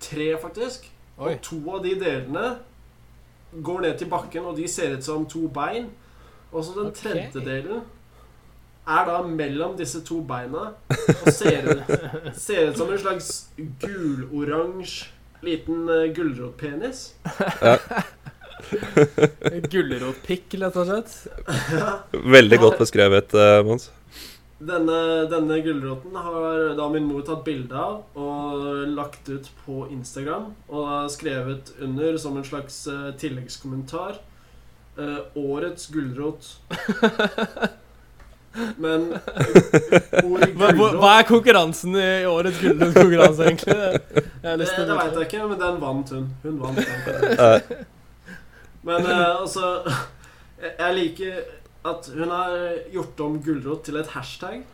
tre, faktisk. Oi. Og to av de delene går ned til bakken, og de ser ut som to bein. Og så den okay. tredje delen er da mellom disse to beina og ser ut, ser ut som en slags guloransje liten uh, gulrotpenis. Gulrotpikk, rett og slett. Veldig godt beskrevet, uh, Mons. Denne, denne gulroten har da min mor tatt bilde av og lagt ut på Instagram. Og skrevet under som en slags eh, tilleggskommentar eh, 'Årets gulrot'. Men ordet Hva, hva, gulrot hva er konkurransen i årets gulrotkonkurranse, egentlig? Jeg Det, det veit jeg ikke, men den vant hun. Hun vant den. Men eh, altså Jeg jeg liker at hun har gjort om gulrot til et hashtag.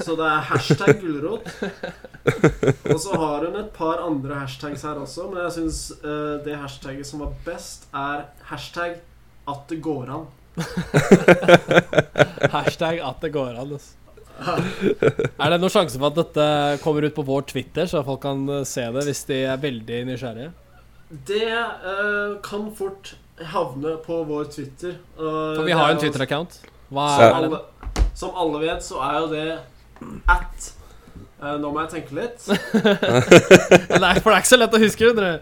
Så det er hashtag gulrot. Og så har hun et par andre hashtags her også, men jeg syns det hashtaget som var best, er hashtag at det går an. Hashtag at det går an. Altså. Er det noen sjanse for at dette kommer ut på vår Twitter, så folk kan eh, se det hvis de er veldig nysgjerrige? Det uh, kan fort havne på vår Twitter. Uh, For vi har jo en Twitter-account. Hva Som er som alle vet, så er jo det at uh, Nå må jeg tenke litt. Det er, for det er ikke så lett å huske. Dere.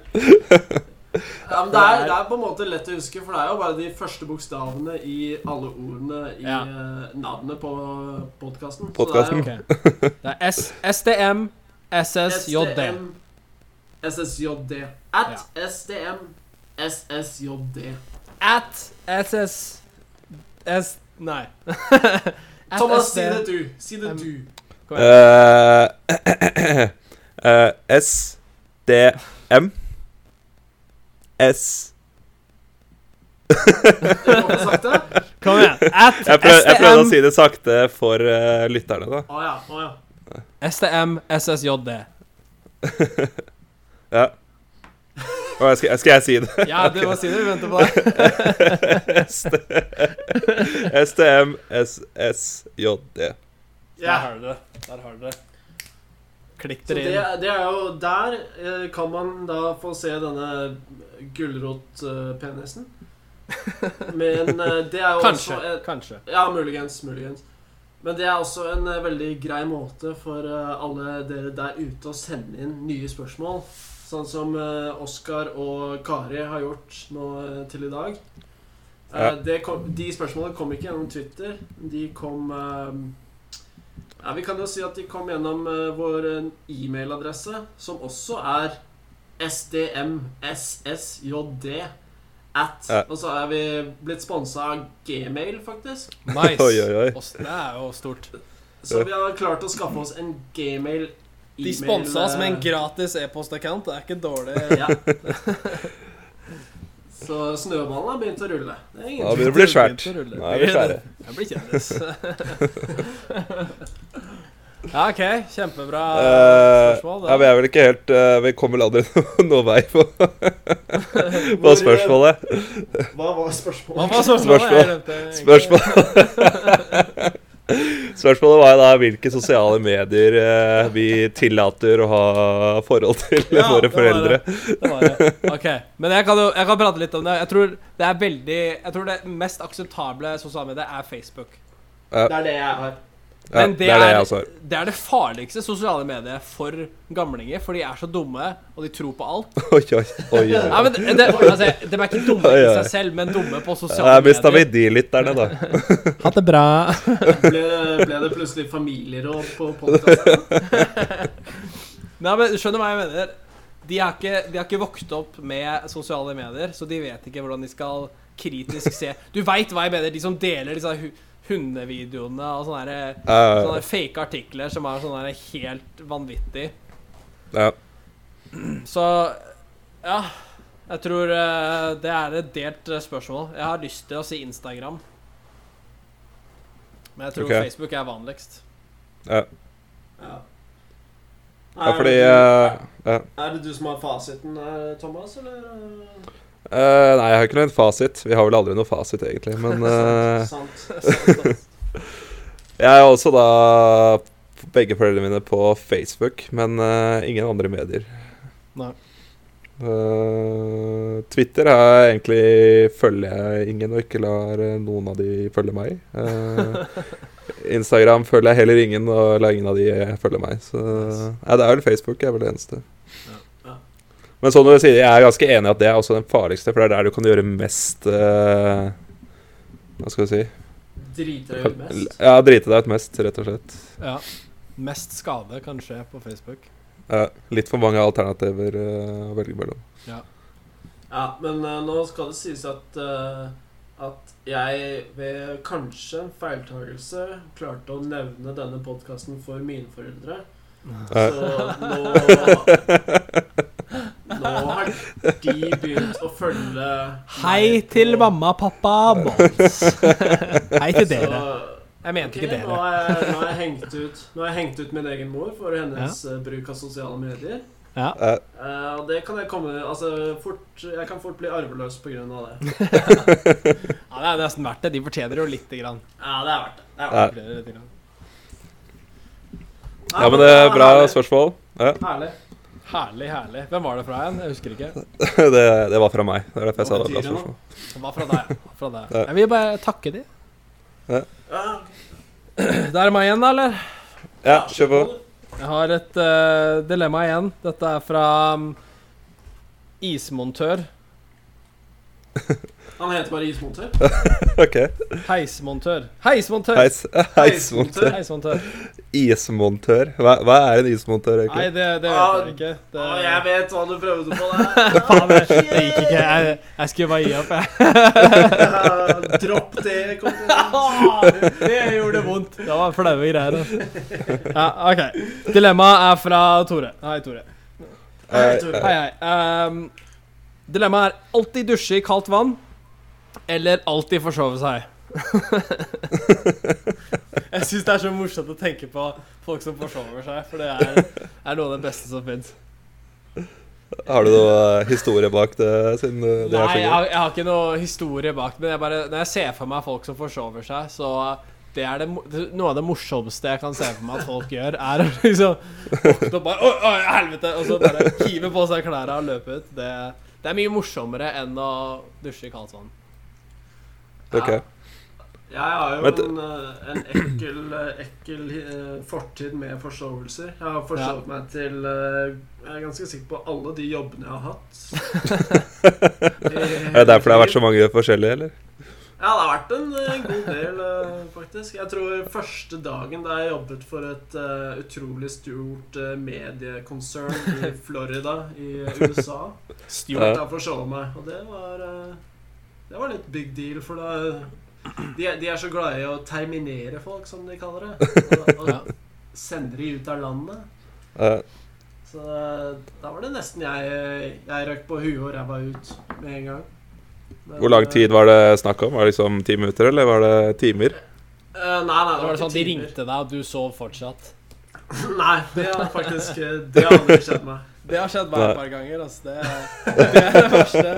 Ja, men det, er, det er på en måte lett å huske, for det er jo bare de første bokstavene i alle ordene i Ja. eh, navnet på podkasten. Podcasten. okay. Det er S SDM SSJD. SDM SSJD. At SDM SSJD. At SS S... Nei. At Thomas, SD. si det du. Si det Um, du. Uh, igjen. Eh, eh, S? Kom igjen. At jeg, prøv, jeg prøvde å si det sakte for uh, lytterne, da. Oh, ja. Oh, ja. SDM SSJD. Ja. Skal, skal jeg si det? Ja, du må si det. Vi venter på deg. STM SSJD. Der ja. har du det. Der har du det. Klikk Så dere det, inn. det er jo Der eh, kan man da få se denne gulrotpenisen. Men eh, det er jo Kanskje. også et, Kanskje. Ja, muligens. Muligens. Men det er også en eh, veldig grei måte for eh, alle dere der ute å sende inn nye spørsmål. Sånn som uh, Oskar og Kari har gjort nå eh, til i dag. Eh, Ja. det kom, de spørsmålene kom ikke gjennom Twitter. De kom eh, Ja, Vi kan jo si at de kom gjennom eh, vår eh, e-mailadresse, som også er sdmssjd at Ja. Og så er vi blitt sponsa av Gmail, faktisk. Nice. Oi, oi, oi. Det er jo stort. Så vi har klart å skaffe oss en Gmail De sponsa oss med en eh, gratis e-post-account. Det er ikke dårlig. Ja. Så snøballen har begynt å rulle. Det er ingen Ja, det blir svært. Nå er vi svære. Jeg blir kjendis. ja, OK. Kjempebra Eh, spørsmål. ja, vi er vel ikke helt uh, Vi kommer vel aldri noen noe vei på, på spørsmålet. Hva var spørsmålet? Hva var spørsmålet? Spørsmål. Jeg. Spørsmål. Spørsmålet var da hvilke sosiale medier eh, vi tillater å ha forhold til Ja, våre det var foreldre. Det var det. Okay. Men jeg kan jo jeg kan prate litt om det. Jeg tror det er veldig Jeg tror det mest akseptable sosiale mediet er Facebook. Det er det jeg har. Ja, Men det er det jeg også har. det er det farligste sosiale mediet for gamlinger, for de er så dumme, og de tror på alt. Oi, oi, oi. Ja, men det, det, altså, De er ikke dumme i seg selv, men dumme på sosiale mista vi medier. de lytterne, da. Ha det bra. Ble, ble det plutselig familieråd på podkasten? Nei, men Skjønner hva jeg mener? De har, ikke, de har ikke vokst opp med sosiale medier, så de vet ikke hvordan de skal kritisk se Du veit hva jeg mener, de som deler disse hundevideoene og sånne, der, uh, sånne fake artikler som er sånne helt vanvittig. ja. Så ja. Jeg tror eh, det er et delt eh, spørsmål. Jeg har lyst til å si Instagram. Men jeg tror okay. Facebook er vanligst. ja. Ja. ja, fordi er, eh, ja. det, er det du som har fasiten, her, Thomas, eller? Eh, nei, jeg har ikke noen fasit. Vi har vel aldri noe fasit, egentlig. Men uh, Sant. Sant, ass. jeg er også da begge foreldrene mine på Facebook, men uh, ingen andre medier. Nei. Twitter er egentlig følger jeg ingen, og ikke lar noen av de følge meg. Instagram følger jeg heller ingen, og lar ingen av de følge meg. Så det er vel Facebook jeg er vel det eneste. Ja. Ja. Men sånn du sier, jeg er ganske enig i at det er også den farligste, for det er der du kan gjøre mest uh, Hva skal vi si? Driter deg ut mest. Ja, drite deg ut mest, rett og slett. Ja. Mest skade kan skje på Facebook. Ja, litt for mange alternativer uh, å velge mellom. Ja, men uh, nå skal det sies at At jeg ved kanskje en feiltagelse klarte å nevne denne podkasten for mine foreldre. Så nå Nå har de begynt å følge Hei til mamma, pappa, Mons. Hei til dere. Jeg mente okay, ikke Nå dere. har, jeg, nå, har jeg hengt ut, nå har jeg hengt ut min egen mor for hennes ja. bruk av sosiale medier. Ja. Eh, Eh, og det kan jeg komme Altså, fort Jeg kan fort bli arveløs på grunn av det. ja, det er nesten verdt det. De fortjener jo lite grann. Ja, det er verdt det. det er verdt det. Ja, men det er bra herlig. spørsmål. Ja, Herlig. Herlig, herlig. Hvem var det fra igjen? Jeg husker ikke. det, det var fra meg. Det er derfor jeg sa det var bra spørsmål. Det var fra deg. ja. Fra deg. Ja. Jeg vil bare takke de. Ja, Det er meg igjen, da, eller? Ja, kjør på. Jeg har et uh, dilemma igjen. Dette er fra um, ismontør. Han heter bare ismontør. Ok. Heismontør. Heismontør! Heis, heismontør. Heismontør. Ismontør. Hva, hva er en ismontør, Nei, det, det vet jeg ikke. Det, Å, jeg vet hva du prøvde på der. Faen, det, det gikk ikke. Jeg, jeg skulle bare gi opp, jeg. Dropp det. Kom. Det gjorde vondt. Det var flaue greier. Altså. Ja, OK. Dilemmaet er fra Tore. Hei, Tore. Hei, Eh, Tore. Hei, hei. Um, dilemmaet er alltid dusje i kaldt vann eller alltid forsove seg. jeg syns det er så morsomt å tenke på folk som forsover seg, for det er, er noe av det beste som fins. Har du noe eh, historie bak det, siden det det er Nei, så jeg har, jeg har ikke noe historie bak det, men jeg bare, når jeg ser for meg folk som forsover seg, så det er det, noe av det morsomste jeg kan se for meg at folk gjør, er å liksom våkne opp bare oi, helvete! Og så bare hive på seg klærne og løpe ut. Det, det er mye morsommere enn å dusje i kaldt vann. Ok. Jeg har jo Men- en, eh, en ekkel, eh, ekkel eh, fortid med forsovelser. Jeg har forsovet meg til Jeg er ganske sikker på alle de jobbene jeg har hatt. Er det derfor det har vært så mange forskjellige, eller? Ja, det har vært en, eh, god del, eh, faktisk. Jeg tror første dagen da jeg jobbet for et uh, utrolig stort uh, mediekonsern i Florida i USA Stuart. Starta for showet meg, og det var uh, Det var litt big deal, for da de, de er så glade i å terminere folk, som de kaller det. Og, og sender de ut av landet. Så da var det nesten jeg Jeg røk på huet og ræva ut med en gang. Hvor lang eh, tid var det snakk om? Var det liksom ti minutter, eller var det timer? Uh, nei, nei, det var det sånn at de ringte deg, og du sov fortsatt. Nei, det har faktisk eh, Det har aldri skjedd meg. Det har skjedd meg et par ganger. Altså. Det, det er det verste.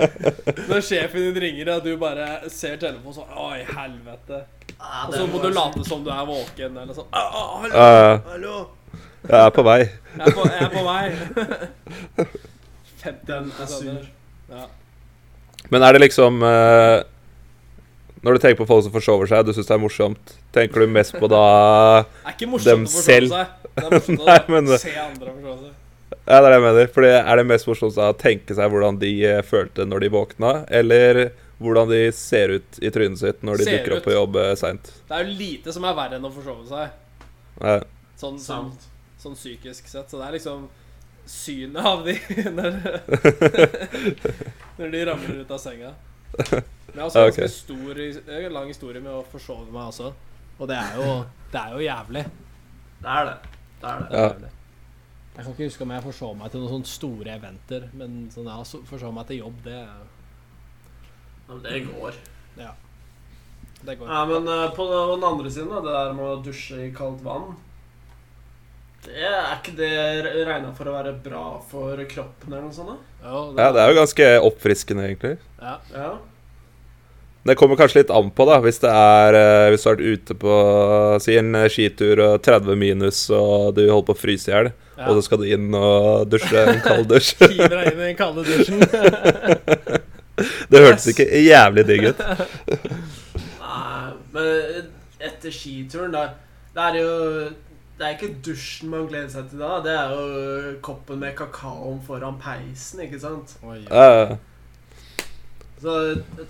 Når sjefen din ringer, og du bare ser telefonen sånn Oi, helvete. Ah, Og så må du late som du er våken, eller sånn. «Ah, hallo, Eh, hallo. jeg er på vei. Jeg er på, jeg er på vei. 50 Den er sur. Ja. Men er det liksom uh, Når du tenker på folk som forsover seg, du syns det er morsomt, tenker du mest på da Det er ikke Dem morsomt å forsove selv. seg. Det er morsomt Nei, å men se andre forsove seg. Ja, det er det jeg mener. Fordi Er det mest morsomt da å tenke seg hvordan de eh, følte når de våkna, eller hvordan de ser ut i trynet sitt når de Ser dukker ut. opp på jobb seint? Det er jo lite som er verre enn å forsove seg. Nei. Sånn, sånn, sånn psykisk sett. Så det er liksom synet av de når, når de ramler ut av senga. Men jeg har også Ja, en ok. stor, jeg har en lang historie med å forsove meg også. Og det er jo, det er jo jævlig. Det er det. Det er det. Det er Ja. Jeg kan ikke huske om jeg forsov meg til noen sånne store eventer, men sånn ja, forsov meg til jobb, det, det går. det går. Ja, men eh, på den andre siden, det der med å dusje i kaldt vann det Er ikke det regna for å være bra for kroppen eller noe sånt? da? Jo, ja, det er jo ganske oppfriskende, egentlig. ja. Ja. Det kommer kanskje litt an på, da. Hvis det er eh, Hvis du har vært ute på si en eh, skitur og 30 minus, og du holder på å fryse i hjel, Ja. og så skal du inn og dusje en kald dusj. Hiver deg inn i den kalde dusjen. Det hørtes ikke jævlig digg ut. Nei, men etter skituren, da Det er jo Det er ikke dusjen man gleder seg til da. Det er jo koppen med kakaoen foran peisen, ikke sant? Oi, oi. Eh, Så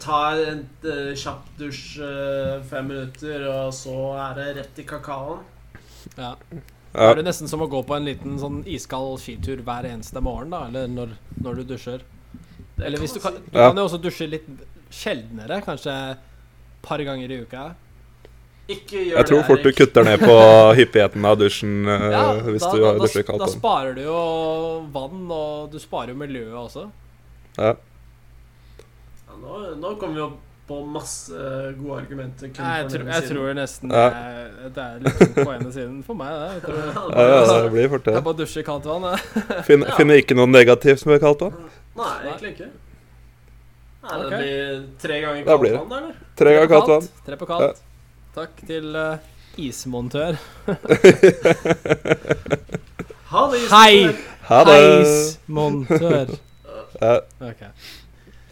ta en uh, kjapp dusj uh, fem minutter, og så er det rett i kakaoen. Ja. Da er det nesten som å gå på en liten sånn iskald skitur hver eneste morgen, da, eller når, når du dusjer. Eller hvis du kan, du kan jo også dusje litt sjeldnere, kanskje et par ganger i uka. Ikke gjør Jeg tror det, fort du kutter ned på hyppigheten av dusjen eh, Ja, hvis da, du har da, dusjer da kaldt vann. sparer du jo vann, og du sparer jo miljøet også. Ja. Ja, nå, nå kommer vi opp på masse gode argumenter. kun Nei, jeg, på tror, jeg tror nesten Ja. det, er, det er litt på ene siden for meg. Det. Jeg, tror, Ja, ja, det blir fort det. jeg bare dusjer i kaldt vann. Fin, Ja. Finner ikke noe negativt med kaldt vann. Nei, egentlig ikke. Nei, det okay. blir tre ganger kaldt vann, eller? Tre ganger kaldt vann. Tre på kaldt. Takk til uh, ismontør. Ha det, Hei! Isabel. Ha det! Heismontør. Ja, Ok.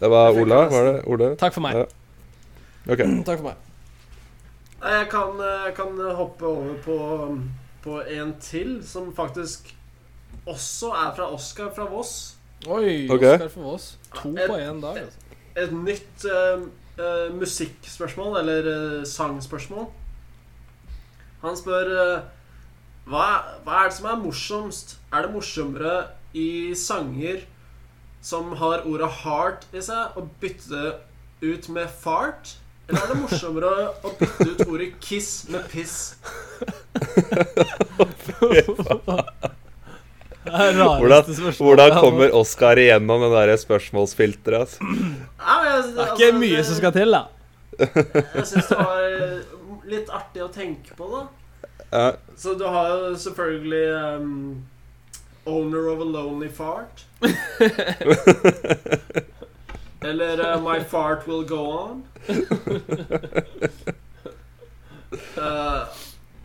det var Ola, var det? Ole? Takk for meg. Ja. Okay. Takk for meg. Jeg kan, jeg kan hoppe over på, på en til, som faktisk også er fra Oskar fra Voss. Oi, okay. Oskar fra Voss. To Et- på én dag. Altså. Et nytt eh, eh, musikkspørsmål, eller uh, sangspørsmål. Han spør uh, hva, hva er det som er morsomst? Er det morsommere i sanger som har ordet 'heart' i seg, å bytte det ut med 'fart'? Eller er det morsommere å bytte ut ordet 'kiss' med 'piss'? Hvordan, hvordan kommer. Oskar igjennom det der spørsmålsfilteret? Altså? Det er altså, ikke mye som skal til, da. Jeg syns det var eh, litt artig å tenke på, da. Ja. Så du har jo selvfølgelig um, Owner of a Lonely Fart. Eller uh, My Fart Will Go On. Uh,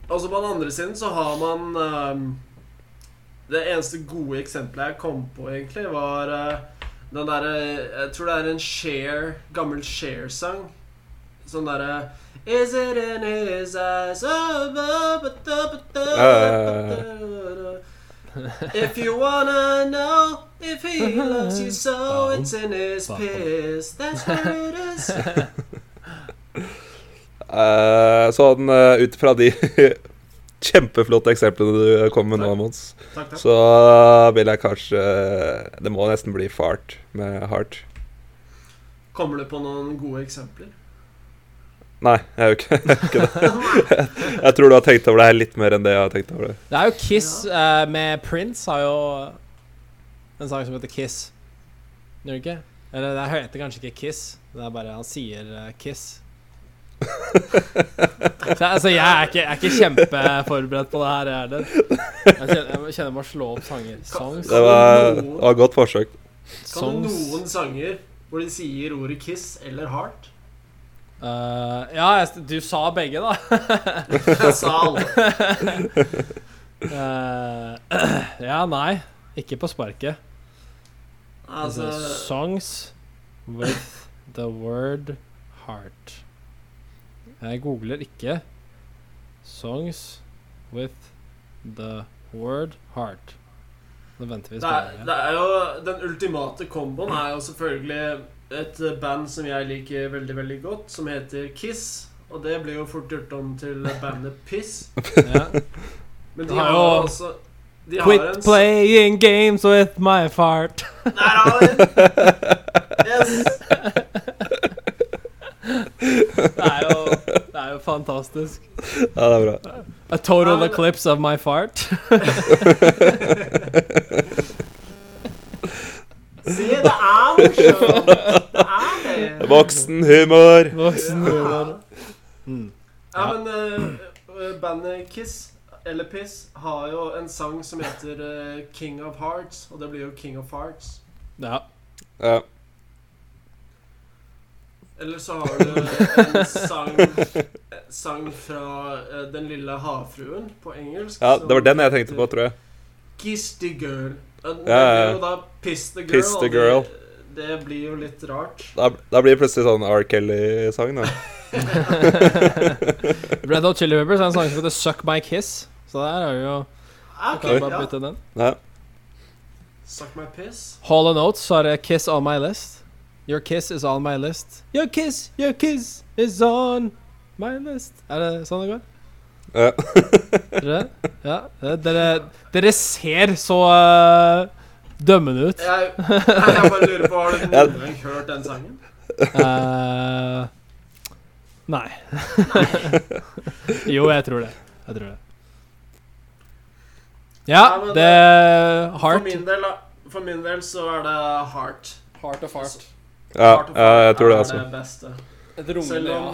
altså på den andre siden så har man um, Det eneste gode eksempelet jeg kom på, egentlig, var uh, den derre Jeg tror det er en Share, gammel Cher-sang. Sånn derre Is it in his eyes If you wanna know if he loves you so, it's in his piss. That's where it is. Uh, sånn uh, ut fra de kjempeflotte eksemplene du kom med nå. Mons, Takk, takk. så vil jeg kanskje Det må nesten bli fart med heart. Kommer du på noen gode eksempler? Nei, jeg gjør ikke, ikke det. Jeg tror du har tenkt over det her litt mer enn det jeg har tenkt over det. Det er jo Kiss uh, med Prince har jo en sang som heter Kiss. Gjør det ikke? Eller det heter kanskje ikke Kiss. Det er bare han sier eh, Kiss. Så, altså, jeg er ikke, jeg er ikke kjempeforberedt på det her, jeg heller. Jeg kjenner, jeg kjenner slå opp sanger. Songs. Det var, det var et godt forsøk. Kan du Songs. noen sanger hvor de sier ordet kiss eller heart? Eh, ja, jeg, du sa begge, da. Jeg sa alle. Eh, ja, nei. Ikke på sparket. Altså, Songs with the word heart. Jeg googler ikke Songs with the word heart. Nå venter vi i det er, det er jo Den ultimate komboen er jo selvfølgelig et band som jeg liker veldig, veldig godt, som heter Kiss. Og det blir jo fort gjort om til bandet Piss. Ja. Men de Har jo- også de har Quit en playing games with my fart. Der har vi den! Yes! Det er jo, det er jo fantastisk. Ja, det er bra. A total Ja, eclipse of my fart. Se, det er morsomt! Det er det. Voksenhumor. Voksen Ja. humor. Mm. Ja, men uh, bandet Kiss, eller Piss, har jo en sang som heter uh, King of Hearts, og det blir jo King of Hearts. Ja. Ja. Eller så har du en sang, sang fra uh, Den lille havfruen på engelsk. ja, det var den jeg tenkte på, tror jeg. Kiss the girl. Det Ja, ja, da Piss the girl. Piss the girl. Det, det blir jo litt rart. Da, da blir det plutselig sånn R. Kelly-sang, da. Red Hot Chili Peppers er en sang som heter Suck My Kiss. Så der er vi jo okay, Kan du bare ja. bytte den. Ja. Suck my piss. Hall Notes det Kiss on my list. Your kiss is on my list. Your kiss, your kiss is on my list. Er det sånn det går? Ja. Er det? Ja. eh, Dere, dere ser så uh, dømmende ut. Jeg, jeg bare lurer på, har du noen gang hørt den sangen? Uh, nei. jo, jeg tror det. Jeg tror det. Ja, det For Heart. min del, for min del så er det Heart. Heart of heart. Ja, ja, jeg tror det, altså. det. Et rungende ja.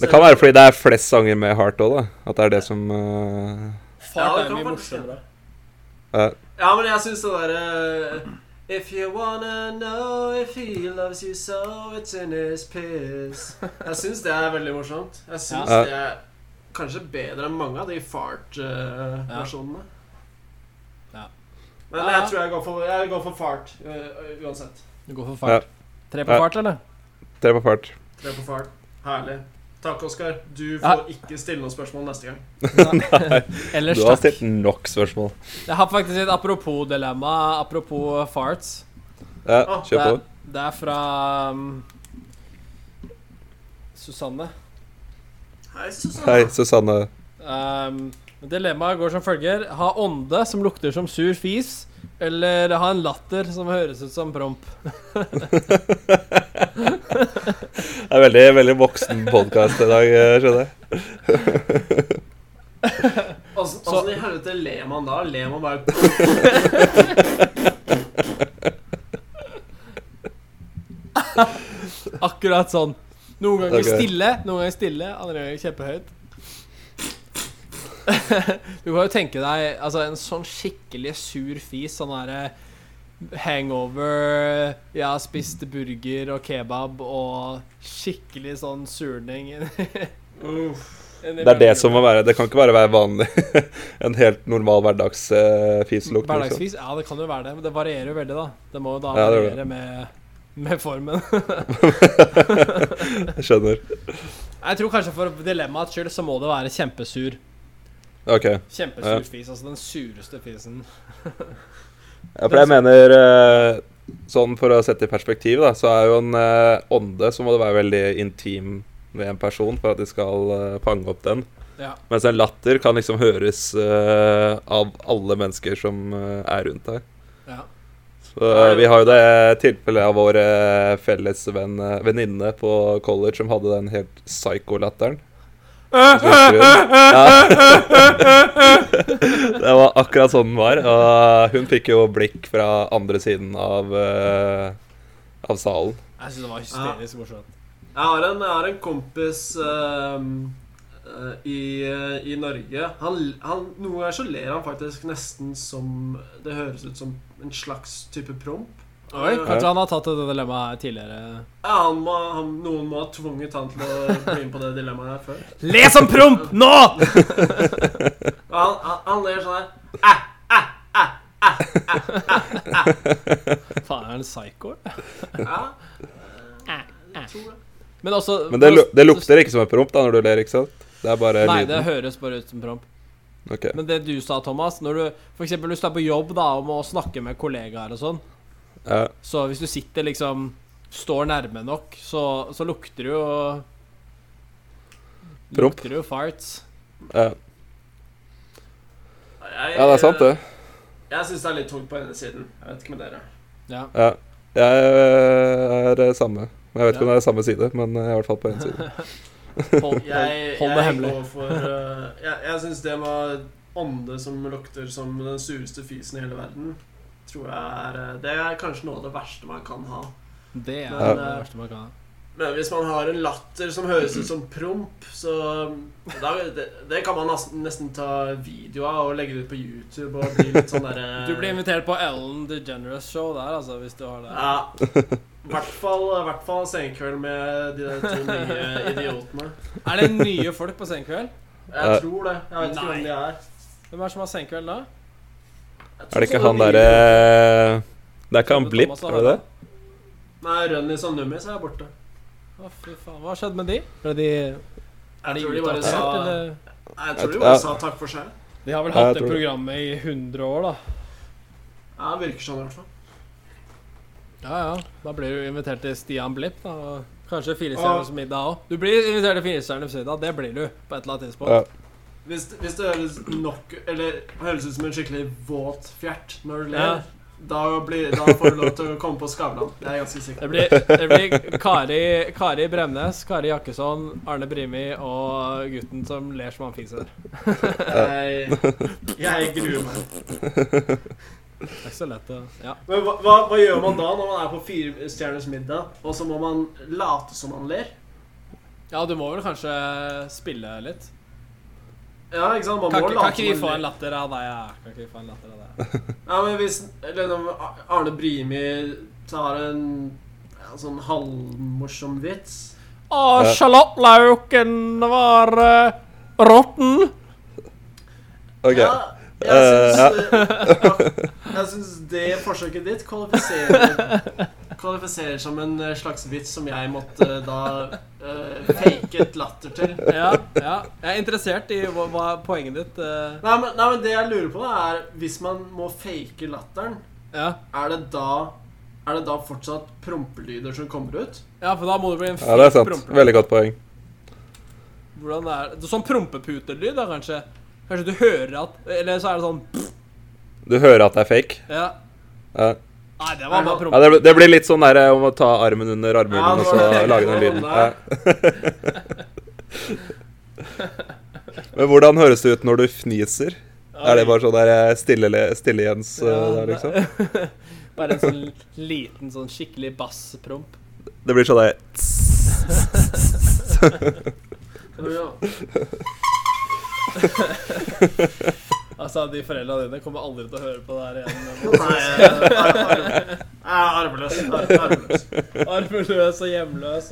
Det kan være fordi det er flest sanger med heart òg, da. At det er det som uh, Ja, Fart er mye morsommere. uh, Ja, men jeg syns det derre If you wanna know if he loves you so, it's in his piss. Jeg syns det er veldig morsomt. Jeg syns Ja. det er kanskje bedre enn mange av de fart-versjonene. Ja. Men jeg tror jeg går for, jeg går for fart uh, uansett. Du går for fart. Tre på Ja. fart, eller? Tre på fart. Tre på fart. Herlig. Takk, Oskar. Du Ja. får ikke stille noen spørsmål neste gang. Ellers Du har stilt nok spørsmål. Jeg har faktisk et apropos-dilemma. Apropos farts. Ja, Å, kjør på. Det, det er fra um, Susanne. Hei, Susanne. Hei, Susanne. Um, dilemmaet går som følger. Ha ånde som lukter som sur fis, eller ha en latter som høres ut som promp. Det er veldig, veldig voksen podkast i dag, eh, skjønner jeg. Åssen Så- i helvete ler man da? Ler man bare Akkurat sånn. Noen ganger okay. stille, noen ganger stille, andre ganger kjempehøyt. du kan jo tenke deg altså, en sånn skikkelig sur fis, sånn derre hangover Jeg har spist burger og kebab og skikkelig sånn surning Det er det som må være Det kan ikke bare være vanlig. En helt normal hverdagsfislukt. liksom. Hverdagsfis? Ja, det kan jo være det, men det varierer jo veldig, da. Det må jo da Ja, det variere med, med formen. Jeg skjønner. Jeg tror kanskje for dilemmaets skyld så må det være kjempesur. Ok. Kjempesur Ja. fis. Altså den sureste fisen. Ja, for jeg mener eh, Sånn for å sette i perspektiv, da, så er jo en eh, ånde så må det være veldig intim med en person for at de skal eh, fange opp den. Ja. Mens en latter kan liksom høres av alle mennesker som er rundt deg. ja. Så vi har jo det tilfellet av vår felles venn, venninne på college som hadde den helt psycho-latteren. Det var akkurat sånn den var. Og hun fikk jo blikk fra andre siden av, uh, av salen. Jeg syns det var hysterisk morsomt. Jeg har en, jeg har en kompis ehm, eh, i, eh, i Norge. Han, han, noen ganger så ler han faktisk nesten som Det høres ut som en slags type promp. Oi, Eh, Kanskje han har tatt det dilemmaet her tidligere. Ja, han må, han, Noen må ha tvunget han til å bli med på det dilemmaet her før. Les om promp nå! Og han, han, han ler sånn her Æ, æ, æ, æ Faen, er han psycho? ja. Æ, æ. Men også Men det, det lukter ikke som en promp da når du ler, ikke sant? Det er bare Nei, det høres bare ut som promp. Okay. Men det du sa, Thomas, når du for eksempel hvis du er på jobb da og må snakke med kollegaer og sånn, Ja. så hvis du sitter liksom Står nærme nok, så, så lukter det jo Promp. Lukter det jo farts. Ja. Jeg, ja, det er sant, det. Jeg syns det er litt tungt på denne siden. Jeg vet ikke med dere. Ja. Ja. Jeg er det samme. Jeg vet ikke om det er samme side, men jeg er i hvert fall på én side. Hold, Jeg, hold det hemmelig. for uh, Jeg, jeg syns det med ånde som lukter som den sureste fysen i hele verden, tror jeg er uh, Det er kanskje noe av det verste man kan ha. Det er Men, det eh, verste man kan ha. Men hvis man har en latter som høres ut som promp, så da, det, det kan man nesten, nesten ta video av og legge det ut på YouTube og bli litt sånn derre Du blir invitert på Ellen DeGeneres show der, altså, hvis du har det. Ja. I hvert fall, i hvert fall senkveld med de der to nye idiotene. Er det nye folk på Senkveld? Jeg tror det. Jeg vet ikke Nei. hvem de er. Hvem er det som har Senkveld da? Er det ikke han derre Det er ikke han Blipp, er det det? Nei, Rønnis og Nummis er borte. Å, fy faen. Hva skjedde med de? Ble de, er Jeg de tror de bare sa Jeg tror de bare sa takk for seg. De har vel hatt det programmet i 100 år, da. Ja, det virker sånn i hvert fall. Ja, ja. Da blir du invitert til Stian Blipp, da. Kanskje Firestjerners middag òg. Du blir invitert til Firestjerners middag. Det blir du på et eller annet tidspunkt. Ja. Hvis, hvis det høres nok Eller høres ut som en skikkelig våt fjert når du ler, Ja. da, blir, da får du lov til å komme på Skavlan. Det er jeg ganske sikker Det blir, det blir Kari, Kari Bremnes, Kari Jakkesson, Arne Brimi og gutten som ler som han fiser. Jeg, jeg gruer meg. Det er ikke så lett å Ja. Men hva, hva, hva gjør man da når man er på Firestjerners middag, og så må man late som man ler? ja, du må vel kanskje spille litt? Ja, ikke sant? Man Kan, må ikke- kan late ikke vi få en latter av deg? Ja? Kan ikke vi få en latter av deg? Ja, men hvis liksom, Arne Brimi tar en ja, sånn halvmorsom vits Å, Ja. sjalottlauken var uh, råtten. Ok. Ja, jeg Eh, syns, ja, jeg syns det forsøket ditt kvalifiserer Kvalifiserer som en eh, slags vits som jeg måtte da uh, fake et latter til. Ja, ja. Jeg er interessert i hva, hva poenget ditt uh... Nei men, nei, men det jeg lurer på, da er hvis man må fake latteren, Ja. er det da er det da fortsatt prompelyder som kommer ut? ja, for da må det bli en fake Ja, det er sant. prompelyd. Veldig godt poeng. Hvordan er det? Sånn prompeputelyd, da, kanskje? Kanskje du hører at Eller så er det sånn Du hører at det er fake. Ja. Ja. Nei, det var bare Ja, det, blir- det blir litt sånn der eh, om å ta armen under armhulen Ja, og så lage den lyden. Ja. Men hvordan høres det ut når du fniser? Er det bare sånn der eh, stille, stille Jens eh, Ja, der, liksom? Bare en sånn liten, sånn skikkelig basspromp. Det blir sånn der Ja. Altså, de foreldra dine kommer aldri til å høre på det her igjen. Nei, jeg er arveløs. Jeg er arveløs. Arveløs. Arveløs og hjemløs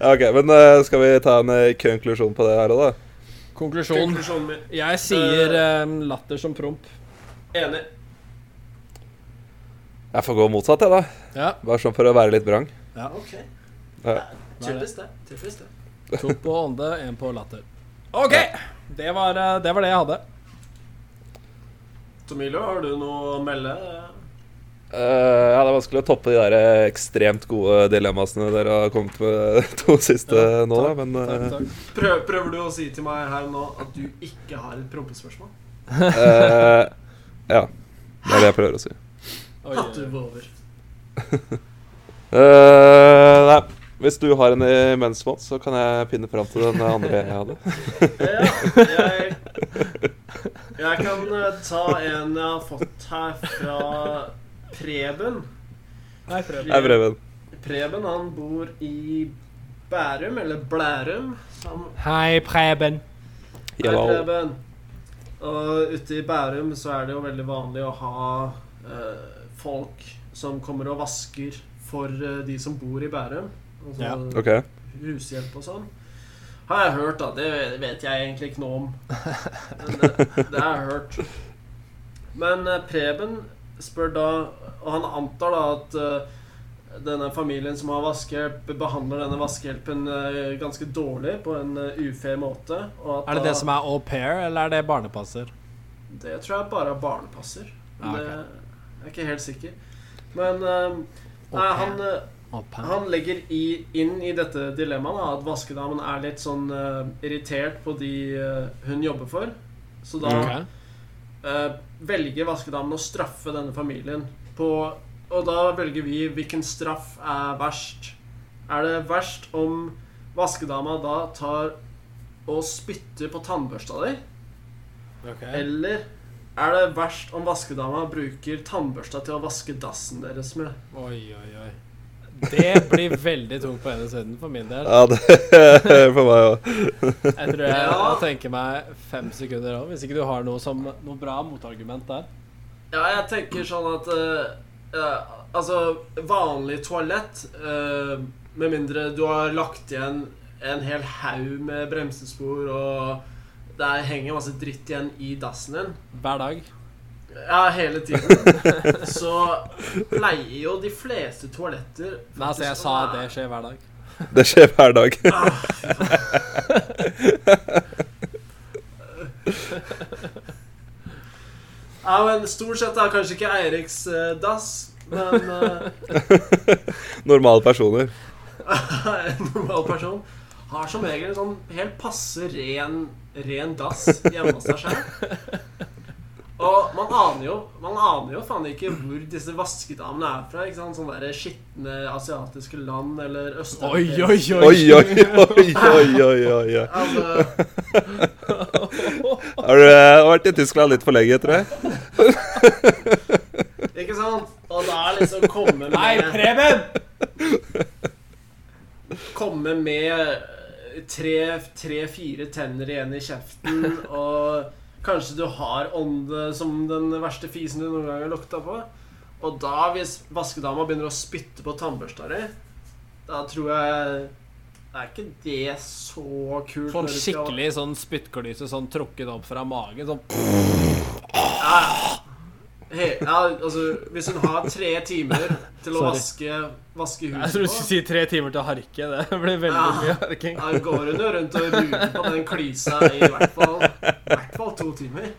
Ja, ok, men uh, skal vi ta en uh, konklusjon på det her òg, da? Konklusjon. Jeg sier eh, latter som promp. Enig. Jeg får gå motsatt, jeg, da. Ja. Bare sånn for å være litt vrang. Ok. Ja. Typisk det. Typisk det. To på ånde, én på latter. OK! Det var, eh, det var det jeg hadde. Tomilo, har du noe å melde? Uh, ja, det er vanskelig å toppe de der eh, ekstremt gode dilemmasene dere har kommet med de to siste Ja, nå, da. takk, Men Takk, takk. Prøv, prøver du å si til meg her nå at du ikke har et prompespørsmål? Uh, Ja. Det er det jeg prøver å si. Hatt du på over? Eh, nei, hvis du har en imens, så kan jeg finne fram til den andre jeg hadde. Ja, jeg, jeg kan eh, ta en jeg har fått her fra Preben. Hei, Preben. Preben han bor i Bærum, eller Blærum. Som Hei, Preben. Hei, Preben. Og ute i Bærum så er det jo veldig vanlig å ha uh, folk som kommer og vasker for uh, de som bor i Bærum. Altså Ja. okay. hushjelp og sånn. Har jeg hørt, da. Det vet jeg egentlig ikke noe om. Men det, det har jeg hørt. Men eh, Preben spør da Og han antar da at eh, denne familien som har vaskehjelp, behandler denne vaskehjelpen eh, ganske dårlig på en ufair måte. Og at Er det det som er au pair, eller er det barnepasser? Det tror jeg bare er barnepasser. Ah, okay. Det jeg er ikke helt sikker. Men eh, nei, han eh. Han legger i, inn i dette dilemmaet da, at vaskedamen er litt sånn uh, irritert på de uh, hun jobber for. Så da okay. uh, velger vaskedamen å straffe denne familien på Og da velger vi hvilken straff er verst. Er det verst om vaskedama da tar og spytter på tannbørsta di? Okay. Eller er det verst om vaskedama bruker tannbørsta til å vaske dassen deres med? Oi, oi, oi. Det blir veldig tungt på ene siden for min del. Ja, det for meg òg. Jeg tror jeg, Ja. tenke tenker meg fem sekunder òg, hvis ikke du har noe, som, noe bra motargument der. Ja, jeg tenker sånn at uh, uh, Altså, vanlig toalett uh, Med mindre du har lagt igjen en hel haug med bremsespor, og det henger masse dritt igjen i dassen din Hver dag. Ja, hele tiden. Så pleier jo de fleste toaletter Nei, altså, jeg sa det skjer hver dag. Det skjer hver dag. Ja, men stort sett er kanskje ikke Eiriks uh, dass, men uh, Normale personer. en normal person har som regel en sånn helt passe ren, ren dass hjemme hos seg sjøl. Og man aner jo Man aner jo faen ikke hvor disse vaskedamene er fra. Ikke sant? Sånne der skitne asiatiske land eller Oi, østeuropeiske oi, oi! Oi, oi, oi, oi, oi, oi, oi. Altså, Har du uh, vært i Tyskland litt for lenge, tror jeg? ikke sant? Og da liksom komme med Nei, Preben! Komme med tre-fire tenner igjen i kjeften, og kanskje du har ånde som den verste fisen du noen gang har lukta på. Og da, hvis vaskedama begynner å spytte på tannbørsta di, da tror jeg Det er ikke det så kult. Sånn skikkelig sånn spyttklyse sånn trukket opp fra magen. Sånn Ja, he, ja, altså Hvis hun har tre timer til å Sorry. vaske, vaske Jeg huset tror du skulle si tre timer til å harke. Det blir veldig Ja. mye harking. Da går hun jo rundt og ruger på den klysa i hvert fall, hvert fall to timer.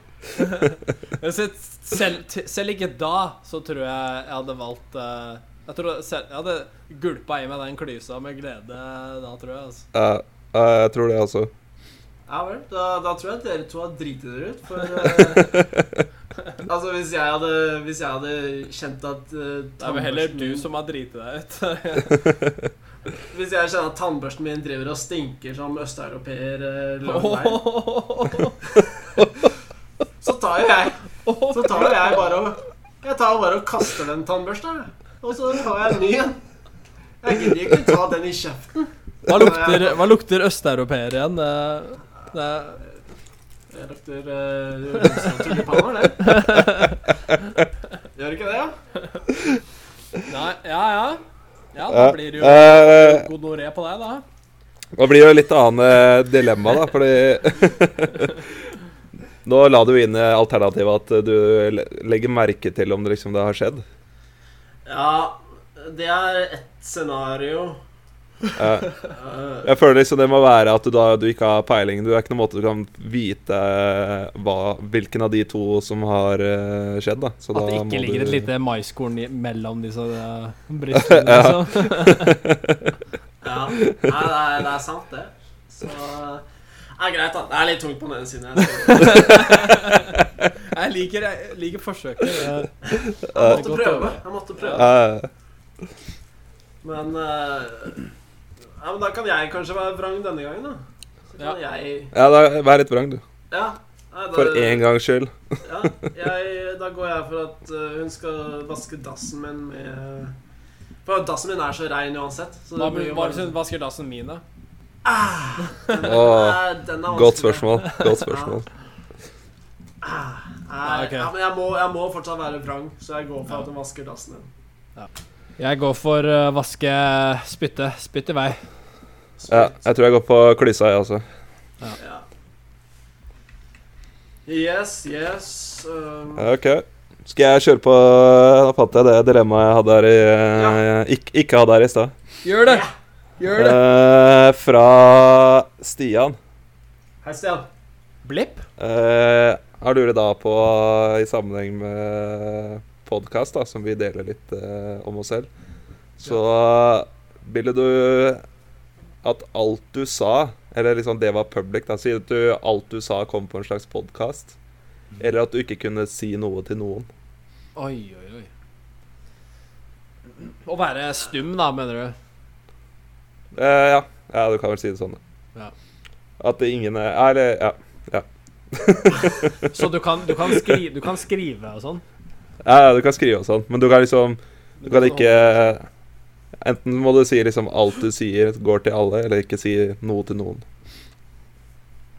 Selv, selv ikke da så tror jeg jeg hadde valgt eh, Jeg tror selv, jeg hadde gulpa i meg den klysa med glede da, tror jeg. altså Ja, jeg tror det også. Ja vel, da, da tror jeg at dere to har driti dere ut. For eh, Altså, hvis jeg hadde Hvis jeg hadde kjent at uh, Det er vel heller du som har driti deg ut. Hvis jeg kjenner at tannbørsten min driver og stinker som østeuropeer vei, så tar jo jeg Så tar jeg bare og Jeg tar bare og kaster den tannbørsta, og så tar jeg en ny en. Jeg gidder ikke ta den i kjeften. Hva lukter, hva lukter østeuropeer igjen? Det, det, Det lukter uh, rosa tulipaner, det. Gjør ikke det, ja? nei, ja, ja. Ja, da blir det jo eh, gonoré på deg, da. Det blir jo litt annet eh, dilemma, da, fordi Nå la du inn alternativet at du legger merke til om det liksom det har skjedd. Ja, det er ett scenario. Eh, Jeg føler liksom det må være at du da du ikke har peiling. Du er ikke noen måte du kan vite hva, hvilken av de to som har eh, skjedd. da Så At da det må ikke ligger du- et lite maiskorn i- mellom disse uh, brystene. Ja. Liksom. ja. Nei, det er, det er sant, det. Så er greit, da. Det er litt tungt på den ene siden. Jeg, Jeg liker, jeg liker forsøket. Jeg- jeg måtte prøve. Jeg måtte prøve. Ja, Men eh, Ja, men da kan jeg kanskje være vrang denne gangen, da. Så kan jeg ja, da, vær litt vrang, du. Ja. Nei, da, For én gangs skyld. Ja, jeg, da går jeg for at eh, hun skal vaske dassen min med For dassen min er så rein uansett. Så Hva det blir jo bare hvis hun vasker dassen min, da? Den er- den er Godt spørsmål. Godt spørsmål. Ah, ah, okay. ja, men jeg må, jeg må fortsatt være vrang, så jeg går for at hun vasker dassen din. Jeg går for uh, vaske spytte. Spytt i vei. Ja, jeg tror jeg går på klysa, jeg også. Ja. Yes, yes. Um, Ok. Skal jeg kjøre på Da fant jeg det dilemmaet jeg hadde her i ja. ikke, ikke hadde her i stad. Gjør det! Gjør det! Uh, fra Stian. Hei, Stian. Blipp? har du det da på, i sammenheng med podkast, som vi deler litt eh, om oss selv, så ville du at alt du sa, eller liksom det var public, da, si at du, alt du sa kom på en slags podkast, eller at du ikke kunne si noe til noen. Oi, oi, oi. Å være stum, da, mener du? Eh, ja. ja, du kan vel si det sånn. Ja. At det ingen er Eller, ja. Så du kan, du kan, skri, du kan skrive og sånn? Ja. ja, Du kan skrive og sånn, men du kan liksom Du kan ikke Enten må du si liksom alt du sier, går til alle, eller ikke si noe til noen.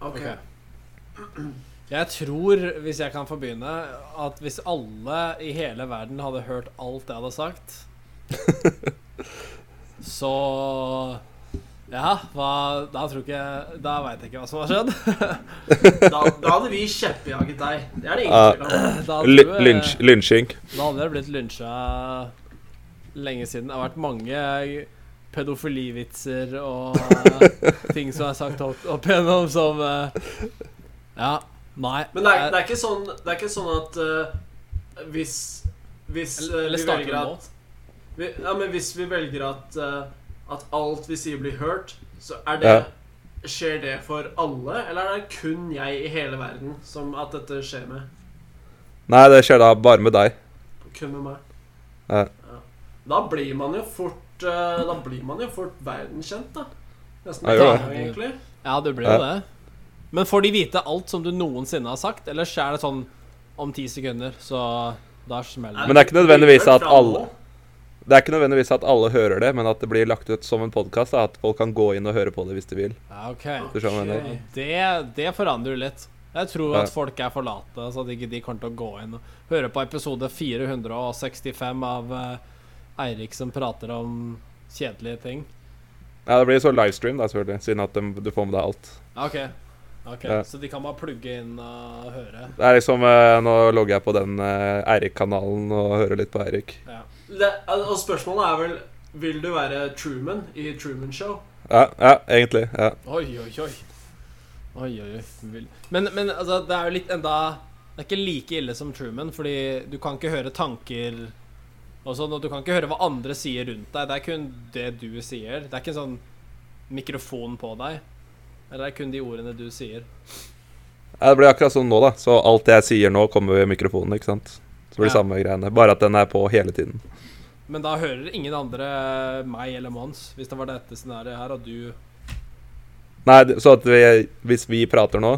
Ok. Ok. Jeg tror, hvis jeg kan få begynne, at hvis alle i hele verden hadde hørt alt jeg hadde sagt Så Ja, hva Da tror ikke Da veit jeg ikke hva som har skjedd. Da, da hadde vi kjeppjaget deg. Det er det Ja. ingen tvil om. Lynsjing. da hadde jeg blitt lynsja lenge siden. Det har vært mange pedofilivitser og eh, ting som er sagt opp, opp igjennom som eh, Ja, nei. Men det er, det er ikke sånn Det er ikke sånn at uh, hvis Hvis eh, Eller vi starter velger du nå? at vi, Ja, men hvis vi velger at eh, At alt vi sier blir hørt, så er det Ja. Skjer det for alle, eller er det kun jeg i hele verden som at dette skjer med? Nei, det skjer da bare med deg. Kun med meg? Ja. Da blir man jo fort eh, Da blir man jo fort verdenskjent, da. Nesten Ja, egentlig. Ja, det blir jo det. Men får de vite alt som du noensinne har sagt, eller skjer er det sånn om ti sekunder, så da smeller det? Men det er ikke nødvendigvis at alle-. Det er ikke nødvendigvis at alle hører det, men at det blir lagt ut som en podkast. At folk kan gå inn og høre på det hvis de vil. Ja, ok. Du skjønner hva jeg Ok. mener? Det, det forandrer litt. Jeg tror Ja. at folk er for late, så at ikke de kommer til å gå inn og høre på episode 465 av uh, Eirik som prater om kjedelige ting. Ja, det blir så livestream, da, selvfølgelig, siden at de, du får med deg alt. OK. Ok, Ja. Så de kan bare plugge inn og høre? Det er liksom uh, Nå logger jeg på den uh, Eirik-kanalen og hører litt på Eirik. Ja. Det, og spørsmålet er vel Vil du være Truman i Truman Show? Ja, ja, egentlig. Ja. Oi, oi, oi. Oi, oi, oi. Men, men altså, det er jo litt enda Det er ikke like ille som Truman, fordi du kan ikke høre tanker og sånn, og du kan ikke høre hva andre sier rundt deg. Det er kun det du sier. Det er ikke en sånn mikrofon på deg. Eller det er kun de ordene du sier. Ja, Det blir akkurat sånn nå, da. Så alt jeg sier nå, kommer ved mikrofonen, ikke sant. Så blir det Ja. samme greiene. Bare at den er på hele tiden. Men da hører ingen andre meg eller Mons, hvis det var dette scenarioet her, og du Nei, så at vi, hvis vi prater nå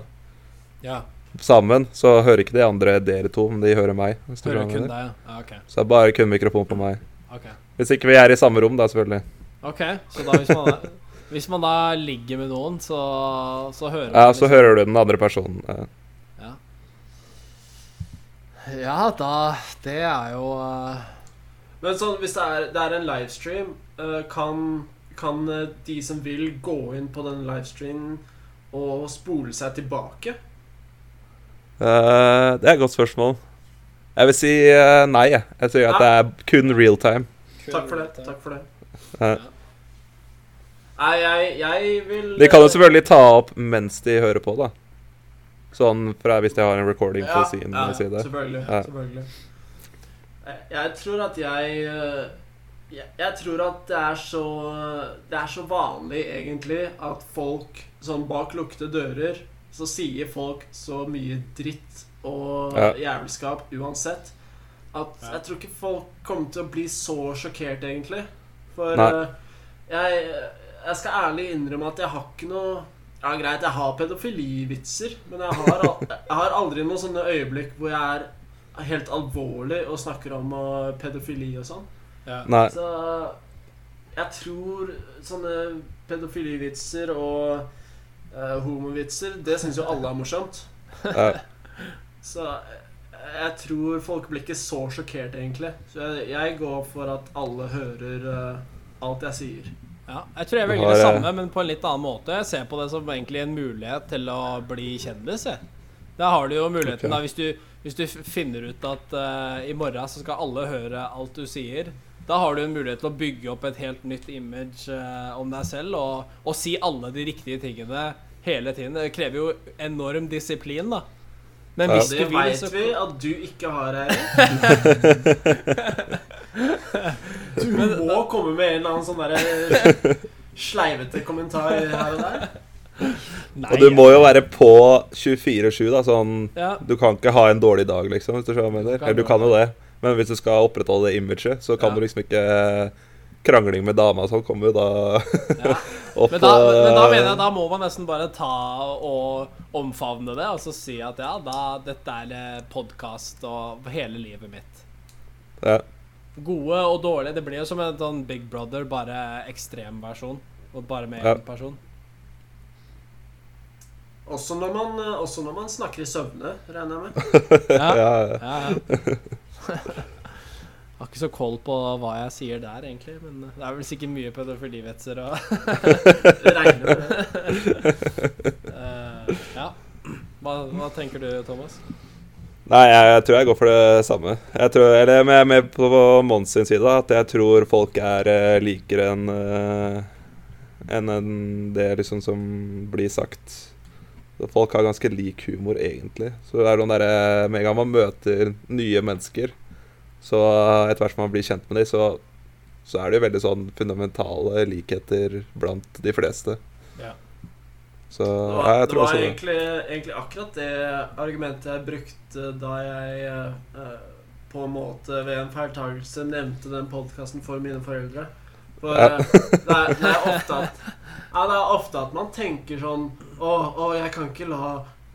Ja, sammen, så hører ikke de andre dere to, men de hører meg. Hører kun deg, ja. Ah, OK. Så det er bare kun mikrofon på meg. ok Hvis ikke vi er i samme rom, da, selvfølgelig. Ok, så da hvis man, hvis man da ligger med noen, så, så hører Ja, man så hører du den andre personen. eh. Ja. Ja, da Det er jo uh... Men sånn, hvis det er, det er en livestream, uh, kan, kan eh, de som vil, gå inn på den livestreamen og spole seg tilbake? Uh, det er et godt spørsmål. Jeg vil si nei, jeg. Jeg sier at det er kun real time. kun Takk for det. takk for det Eh, Nei, jeg, jeg vil De kan jo selvfølgelig ta opp mens de hører på, da. Sånn fra hvis jeg har en recording på sin ja, side. Selvfølgelig. Ja. selvfølgelig. Jeg, tror at jeg eh, jeg, jeg tror at det er så Det er så vanlig, egentlig, at folk sånn bak lukkede dører Så sier folk så mye dritt og Ja. jævelskap uansett at jeg tror ikke folk kommer til å bli så sjokkert, egentlig. For eh, jeg, jeg skal ærlig innrømme at jeg har ikke noe Ja, greit, jeg har pedofilivitser, men jeg har, jeg har aldri noen sånne øyeblikk hvor jeg er helt alvorlig og snakker om uh, pedofili og sånn. Ja. Nei. Så jeg tror sånne pedofilivitser og uh, homovitser, det syns jo alle er morsomt. Ja. Så jeg tror folk blir ikke så sjokkert, egentlig. Så jeg, jeg går for at alle hører uh, alt jeg sier. Ja, jeg tror jeg velger det eh, samme, men på en litt annen måte. Jeg ser på det som egentlig en mulighet til å bli kjendis. Da har du jo muligheten, da, hvis du, hvis du finner ut at uh, i morgen så skal alle høre alt du sier. Da har du en mulighet til å bygge opp et helt nytt image uh, om deg selv og, og si alle de riktige tingene hele tiden. Det krever jo enorm disiplin, da. Men hvis Det du vil, veit vi at du ikke har, Eirik. Du må komme med en eller annen sånn derre sleivete kommentar her og der. Nei, Og du må jo være på 24-7, da. Sånn ja. Du kan ikke ha en dårlig dag, liksom, hvis du skjønner Eller du kan jo det, men hvis du skal opprettholde det imaget, så kan Ja. du liksom ikke Krangling med dama sånn kommer da Ja. opp Men da, men da mener jeg da må man nesten bare ta og omfavne det, og så si at ja, da, dette er podkast og hele livet mitt. ja. Gode og dårlige. Det blir jo som en sånn Big Brother, bare ekstremversjon. Og bare med Ja. person. Også når man, eh, også når man snakker i søvne, regner jeg med. Ja, ja, ja. Ja. Har ikke så koll på hva jeg sier der, egentlig. Men det er vel sikkert mye pedofilivitser å regne med uh, eh, Ja. Hva, hva tenker du, Thomas? Nei, jeg, jeg tror jeg går for det samme. Jeg tror, eller jeg er med på Mons sin side, at jeg tror folk er uh, likere enn eh, enn enn det liksom som blir sagt. Folk har ganske lik humor, egentlig. Så det er sånn derre Med en gang man møter nye mennesker, så etter hvert som man blir kjent med dem, så, så er det jo veldig sånn fundamentale likheter blant de fleste. Ja. Så Det ja, var, jeg det tror var også det. egentlig, egentlig akkurat det argumentet jeg brukte da jeg eh, eh, på en måte ved en feiltagelse nevnte den podkasten for mine foreldre. For Ja. eh, det, er, det, er ofte at, ja, det er ofte at man tenker sånn Å, å jeg kan ikke la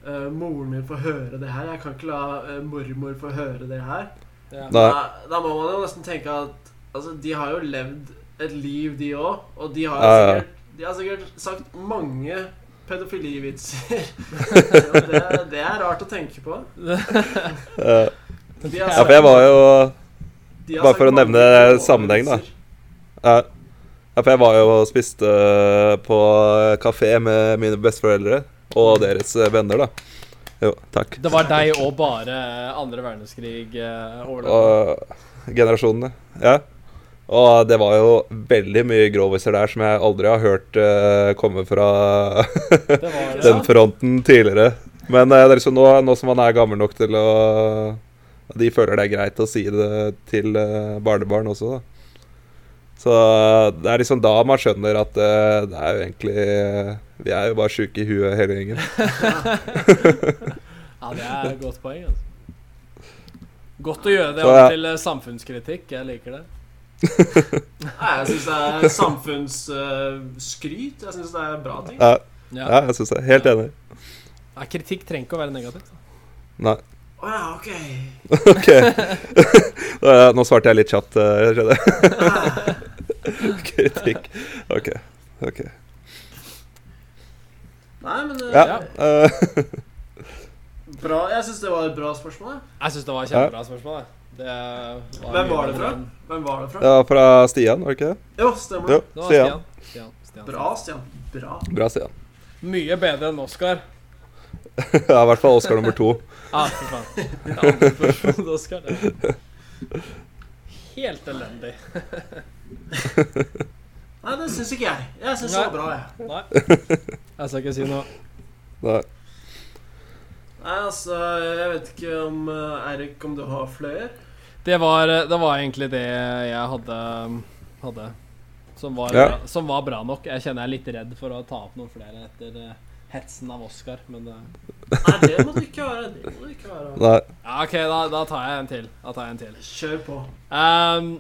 uh, moren min få høre det her. Jeg kan ikke la uh, mormor få høre det her. Ja. Da, da må man jo nesten tenke at altså, de har jo levd et liv, de òg. Og de har, Ja, ja. sikkert, de har sikkert sagt mange pedofilivitser. Det, det er rart å tenke på. Sagt, ja, for jeg var jo bare for å nevne sammenheng, da. Ja, Ja, for jeg var jo og spiste eh, på kafé med mine besteforeldre og deres eh, venner, da. Jo, takk. Det var deg og bare andre verdenskrig eh. Og generasjonene. Ja. Og det var jo veldig mye groviser der som jeg aldri har hørt eh, komme fra Det det. den fronten tidligere. Men eh, det er liksom nå, nå som man er gammel nok til å De føler det er greit å si det til eh, barnebarn også, da. Så det er liksom da man skjønner at det er jo egentlig Vi er jo bare sjuke i huet, hele gjengen. Ja, det er et godt poeng. Altså. Godt å gjøre det over om ja. til eh, samfunnskritikk. Jeg liker det. Nei, jeg syns det er samfunnsskryt. jeg syns det er bra ting. Ja, Ja. ja jeg syns det. Helt enig. Ja, kritikk trenger ikke å være negativt. Nei. Å ja, ok. OK. Da- Nå svarte jeg litt kjapt, eh, jeg skjønner. Kritikk. OK. ok Nei, men uh, Ja. bra. Jeg syns det var et bra spørsmål. jeg. Syns det var et kjempebra spørsmål. Det var Hvem var det fra? Hvem var det fra? Ja, fra Stian, var det ikke det? Jo, stemmer Jo, det. Stian. Stian. Stian. Stian. Bra, Stian. Bra. Bra, Stian. Mye bedre enn Oscar. Ja, i hvert fall Oscar nummer to. Ah, for faen. Ja, Oscar. Det. Helt elendig. Nei, det syns ikke jeg. Jeg syns det var bra, jeg. Nei. Jeg skal ikke si noe. Nei. Nei, altså, jeg vet ikke om Erik, Eirik, om du har fløyer? Det var, det var egentlig det jeg hadde, hadde som, var, Ja. som var bra nok. Jeg kjenner jeg er litt redd for å ta opp noen flere etter eh, hetsen av Oscar, men det... Nei, det må du ikke være. Det må du ikke være. Nei. Ja, OK, da, da tar jeg en til. Da tar jeg en til. Kjør på. Ehm,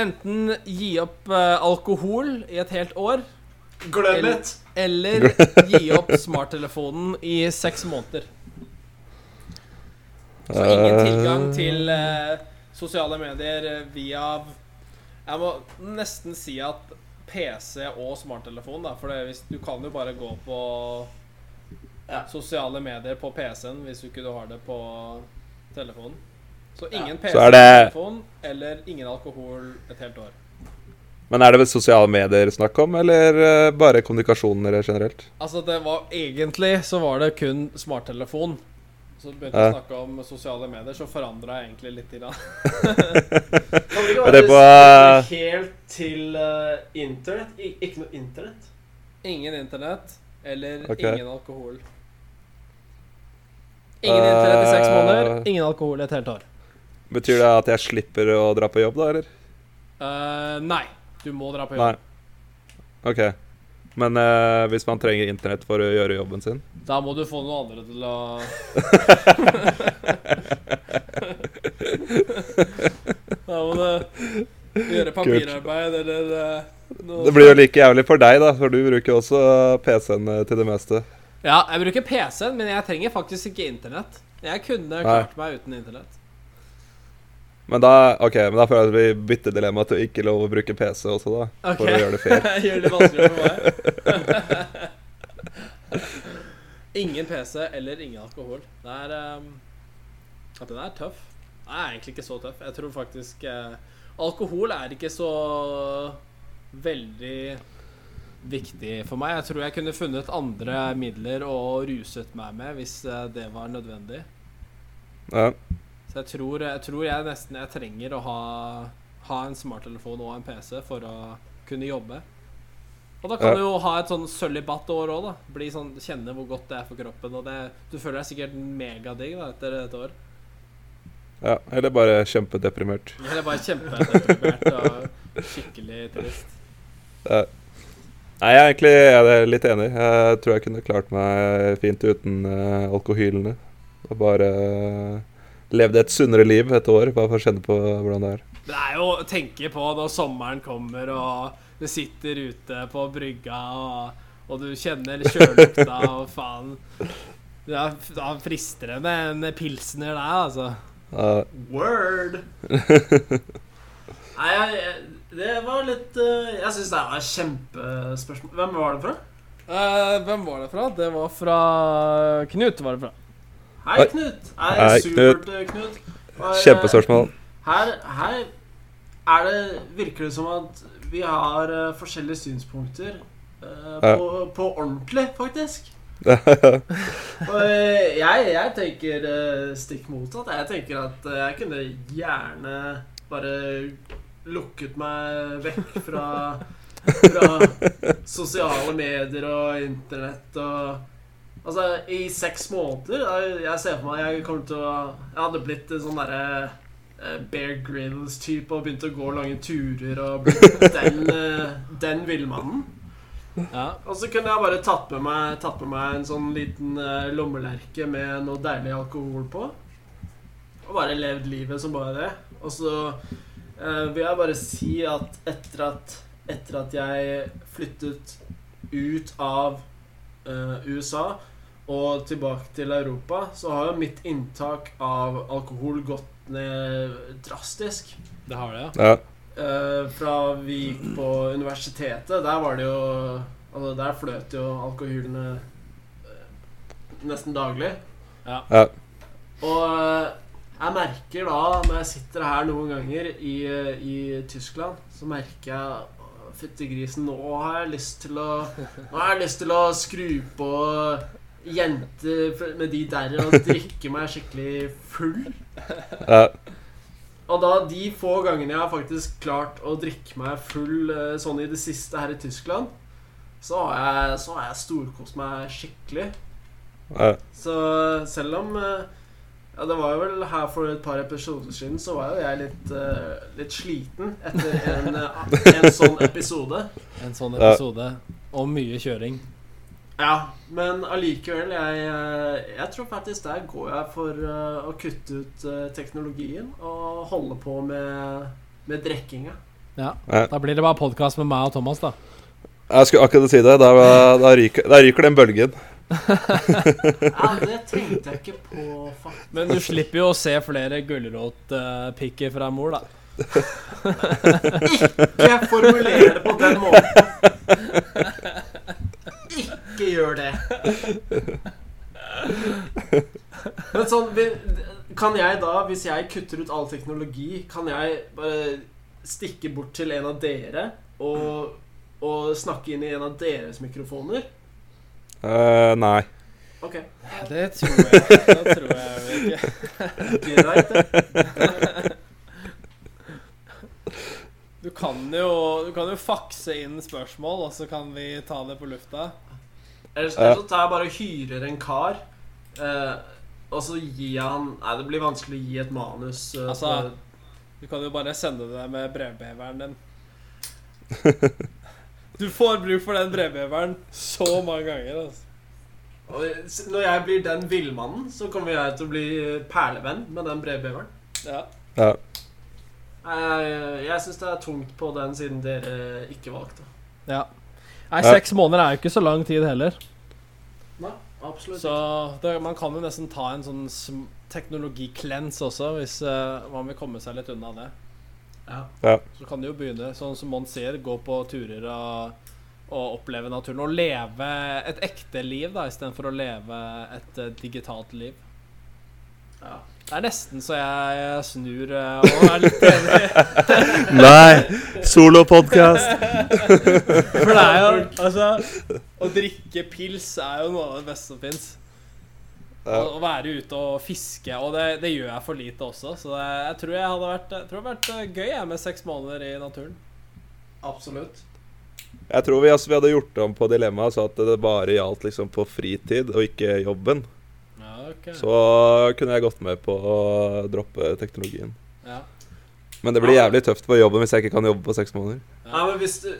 enten gi opp eh, alkohol i et helt år, Glem Eller- det. eller gi opp smarttelefonen i seks måneder. Så ingen Eh, tilgang til eh, sosiale medier eh, via Jeg må nesten si at PC og smarttelefon, da. For det, hvis, du kan jo bare gå på sosiale medier på PC-en hvis du ikke har det på telefonen. Så ingen PC, så det... telefon eller ingen alkohol et helt år. Men er det vel sosiale medier snakk om, eller eh, bare kommunikasjoner generelt? Altså, det var egentlig så var det kun smarttelefon. Så begynte vi Ja. å snakke om sosiale medier, så forandra jeg egentlig litt. Grann. Kan vi ikke det bare på- helt til uh, internett? Ikke noe internett? Ingen internett eller okay. ingen alkohol. Ingen internett i seks Eh. måneder, ingen alkohol i et helt år. Betyr det at jeg slipper å dra på jobb, da, eller? Uh, nei, du må dra på Nei. jobb. OK. Men uh, hvis man trenger internett for å gjøre jobben sin? Da må du få noen andre til å Da må du gjøre papirarbeid eller eh, noe Det blir jo like jævlig for deg, da, for du bruker jo også PC-en til det meste. Ja, jeg bruker PC-en, men jeg trenger faktisk ikke internett. Jeg kunne klart meg uten internett. Men da okay, men da føler jeg vi bytter dilemma til å ikke lov å bruke PC også, da. Okay. For å gjøre det fair. Gjør det vanskeligere for meg. ingen PC eller ingen alkohol. Det er um, den er tøff. Den er egentlig ikke så tøff. Jeg tror faktisk uh, Alkohol er ikke så veldig viktig for meg. Jeg tror jeg kunne funnet andre midler å ruset meg med hvis eh, det var nødvendig. Ja. Så jeg tror, jeg tror jeg nesten jeg trenger å ha, ha en smarttelefon og en PC for å kunne jobbe. Og da kan Ja. du jo ha et sånn sølibatår òg, da. Bli sånn, Kjenne hvor godt det er for kroppen. Og det, du føler deg sikkert megadigg da, etter et år. ja. Eller bare kjempedeprimert. Eller bare kjempedeprimert og skikkelig trist. Ja. Nei, jeg er egentlig jeg er litt enig. Jeg tror jeg kunne klart meg fint uten uh, alkohylene. Og bare uh, levd et sunnere liv et år, bare for å kjenne på hvordan det er. Det er jo å tenke på når sommeren kommer, og du sitter ute på brygga, og, og du kjenner kjølelukta, og faen Da, da frister det med en pilsner der, altså. Uh. Word! Nei, jeg, det var litt eh, Jeg syns det var et kjempespørsmål. Hvem var det fra? Uh, hvem var det fra? Det var fra Knut. var det fra Hei. Knut. Hei, Hei, supert, Knut. Eh, Kjempespørsmål. Her, her er det, virker det som at vi har uh, forskjellige synspunkter uh, Ja. på, på ordentlig, faktisk. Og jeg, jeg tenker uh, stikk motsatt. Jeg tenker at jeg kunne gjerne bare lukket meg vekk fra, fra sosiale medier og internett og Altså, i seks måneder Jeg, jeg ser for meg jeg kommer til å Jeg hadde blitt en sånn derre eh, Bear Grylls-type og begynt å gå lange turer og den, eh, den villmannen. Ja. Og så kunne jeg bare tatt med meg, tatt med meg en sånn liten eh, lommelerke med noe deilig alkohol på. Og bare levd livet som bare det. Og så eh, vil jeg bare si at etter at, etter at jeg flyttet ut av eh, USA og tilbake til Europa, så har jo mitt inntak av alkohol gått ned drastisk. Det har det, ja. Ja. Eh, fra vi gikk på universitetet, der var det jo Altså, der fløt jo alkoholene eh, nesten daglig. Ja. Ja. Og eh, jeg merker da, når jeg sitter her noen ganger i, i Tyskland, så merker jeg «Å, Fytti grisen, nå har jeg lyst til å Nå har jeg lyst til å skru på jenter med de der og drikke meg skikkelig full. ja. Og da de få gangene jeg har faktisk klart å drikke meg full eh, sånn i det siste her i Tyskland, så har jeg, så har jeg storkost meg skikkelig. Ja. Så selv om eh, Ja, det var jo vel her for et par episoder siden, så var jo jeg litt, uh, litt sliten etter en, en sånn episode. En sånn Ja. episode. Og mye kjøring. Ja, men allikevel jeg, eh, jeg tror faktisk der går jeg for eh, å kutte ut eh, teknologien og holde på med, med drikkinga. Ja. Ja. Da blir det bare podkast med meg og Thomas, da. Jeg skulle akkurat si det. Da, da, ryker, da ryker den bølgen. Ja, det tenkte jeg ikke på, faktisk. Men du slipper jo å se flere gulrotpikker fra mor, da. Ikke formulere det på den måten. Ikke gjør det. Men sånn Kan jeg da, hvis jeg kutter ut all teknologi, kan jeg bare stikke bort til en av dere og, og snakke inn i en av deres mikrofoner? Uh, nei. Ok, Det tror jeg, det tror jeg ikke. greit. Du kan jo, du kan jo fakse inn spørsmål, og så kan vi ta det på lufta. Ellers, ellers så tar jeg bare og hyrer en kar. Eh, og så gir jeg han Nei, det blir vanskelig å gi et manus. eh, Altså, for- Du kan jo bare sende det med brevbeveren din. Du får bruk for den brevbeveren så mange ganger. Altså. Og s- når jeg blir den villmannen, så kommer jeg til å bli perlevenn med den brevbeveren. Ja. Ja. Jeg, jeg syns det er tungt på den siden dere ikke valgte. ja. Nei, Ja. seks måneder er jo ikke så lang tid heller. Absolutt Så det, man kan jo nesten ta en sånn teknologiklens også, hvis uh, man vil komme seg litt unna det. Ja. Så kan du jo begynne, sånn som Mons sier, gå på turer og, og oppleve naturen. Og leve et ekte liv, da, istedenfor å leve et uh, digitalt liv. ja. Det er nesten så jeg snur eh, og er litt enig. Nei! Solopodkast! For det er jo Altså, å drikke pils er jo noe av det beste som fins. Ja. Å være ute og fiske, og det, det gjør jeg for lite også. Så det, jeg tror jeg hadde vært, jeg tror det hadde vært eh, gøy jeg, med seks måneder i naturen. Absolutt. Jeg tror vi, altså, vi hadde gjort om på dilemmaet så at det bare gjaldt liksom på fritid og ikke jobben. Ja, okay. Så kunne jeg gått med på å droppe teknologien. Men det blir jævlig tøft på jobben hvis jeg ikke kan jobbe på seks måneder. Ja, men hvis du,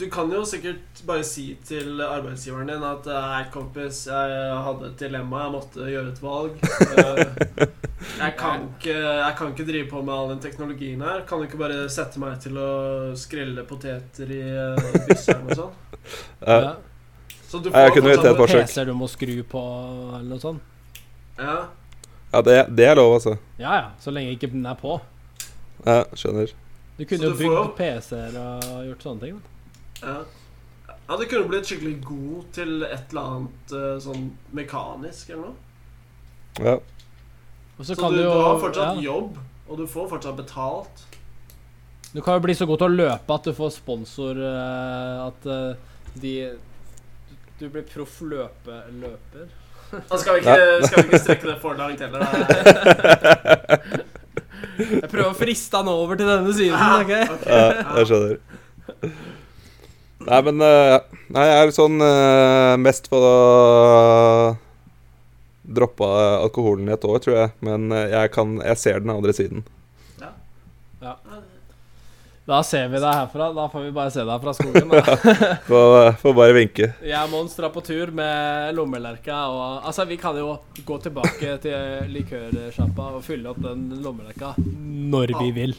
du kan jo sikkert bare si til arbeidsgiveren din at Hei, kompis, jeg hadde et dilemma, jeg måtte gjøre et valg. Eh, Jeg kan, ikke, jeg kan ikke drive på med all den teknologien her. Kan du ikke bare sette meg til å skrelle poteter i uh, bysseren og sånn? Ja. Ja. Så du får jeg kunne gitt et forsøk. PC-er du må skru på, eller noe sånt. Ja. Ja, det, det er lov, altså. Ja ja, så lenge ikke den er på. Ja, skjønner. Du kunne jo bygd PC-er og gjort sånne ting. Da. Ja. ja, du kunne blitt skikkelig god til et eller annet eh, sånn mekanisk eller noe. Ja. Og så Så, kan du, du jo du har fortsatt ja, jobb, og du får fortsatt betalt. Du kan jo bli så god til å løpe at du får sponsor eh, At eh, de Du blir proff løpe, løper. Da skal vi ikke, skal vi ikke strekke det for langt heller. Jeg prøver å friste han over til denne siden. Okay? ok? ok. ja, jeg skjønner. Nei, men eh, Nei, jeg er sånn eh, mest på å droppe alkoholen i et år, tror jeg. Men eh, jeg, kan, jeg ser den andre siden. Da ser vi deg herfra. Da får vi bare se deg fra skogen. Da. Får, får bare vinke. Jeg og Mons drar på tur med lommelerka. Og, altså, vi kan jo gå tilbake til likørsjappa og fylle opp den lommelerka når vi vil.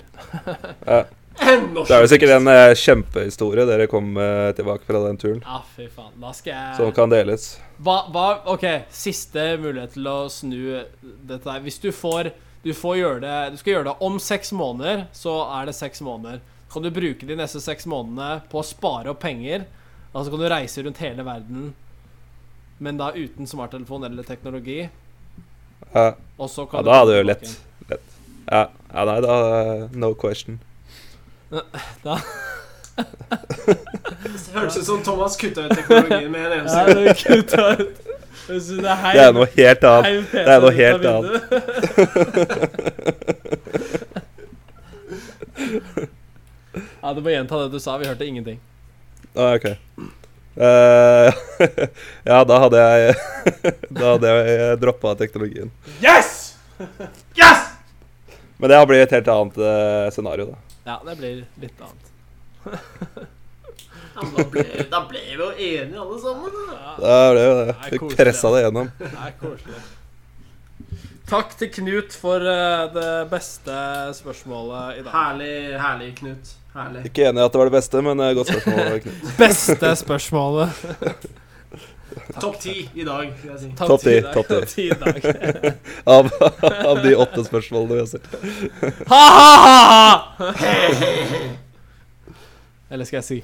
Ja. Det er jo sikkert en eh, kjempehistorie dere kom eh, tilbake fra den turen, Ja, fy faen. Da skal jeg som kan deles. Hva, hva, ok, siste mulighet til å snu dette her. Hvis du får Du får gjøre det Du skal gjøre det om seks måneder, så er det seks måneder. Kan du bruke de neste seks månedene på å spare opp penger? Altså kan du reise rundt hele verden, men da uten smarttelefon eller teknologi. Ja, Og så ja kan da du er det jo lett. lett. Ja, ja, nei, da No question. Da. Det høres ut som Thomas kutta ut teknologien med en Ja, eneste gang. det. Det er, Det er noe helt annet. det er noe helt annet. Helt Du må gjenta det du sa. Vi hørte ingenting. Ah, ok. Uh, ja, da hadde jeg Da hadde jeg droppa teknologien. Yes! Yes! Men det har blitt et helt annet uh, scenario, da. Ja, det blir litt annet. Ja, da, ble, da ble vi jo enige alle sammen. Da. Da ble vi det. Det Vi koselig, pressa det gjennom. det er koselig. Takk til Knut for eh, det beste spørsmålet i dag. Herlig, herlig, Knut. Herlig. Ikke enig i at det var det beste, men eh, godt spørsmål. Knut. Beste spørsmålet. Topp ti i dag, vil jeg si. Topp ti, topp ti. I dag. Av, av de åtte spørsmålene vi har sett. Ha, ha, ha, ha! Eller skal jeg si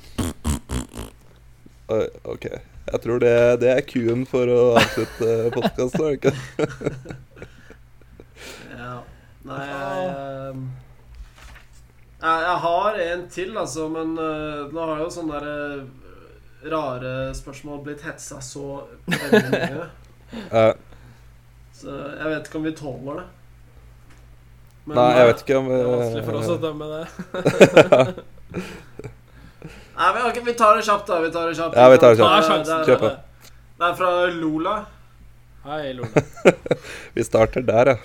OK. Jeg tror det, det er Q-en for å avslutte podkasten, er det ikke? Ja. Nei, jeg, jeg, har en til, altså, men eh, nå har jo sånne der, eh, rare spørsmål blitt hetsa så veldig mye. Eh, Så jeg vet ikke om vi tåler det. Men, nei, jeg vet ikke om Det er vanskelig for oss å dømme det. Nei, men, ok, Vi tar det kjapt, da. Vi tar det kjapt. Ja, vi tar det kjapt. Det er- på. Det er fra Lola. Hei, Lola. Vi starter der, ja.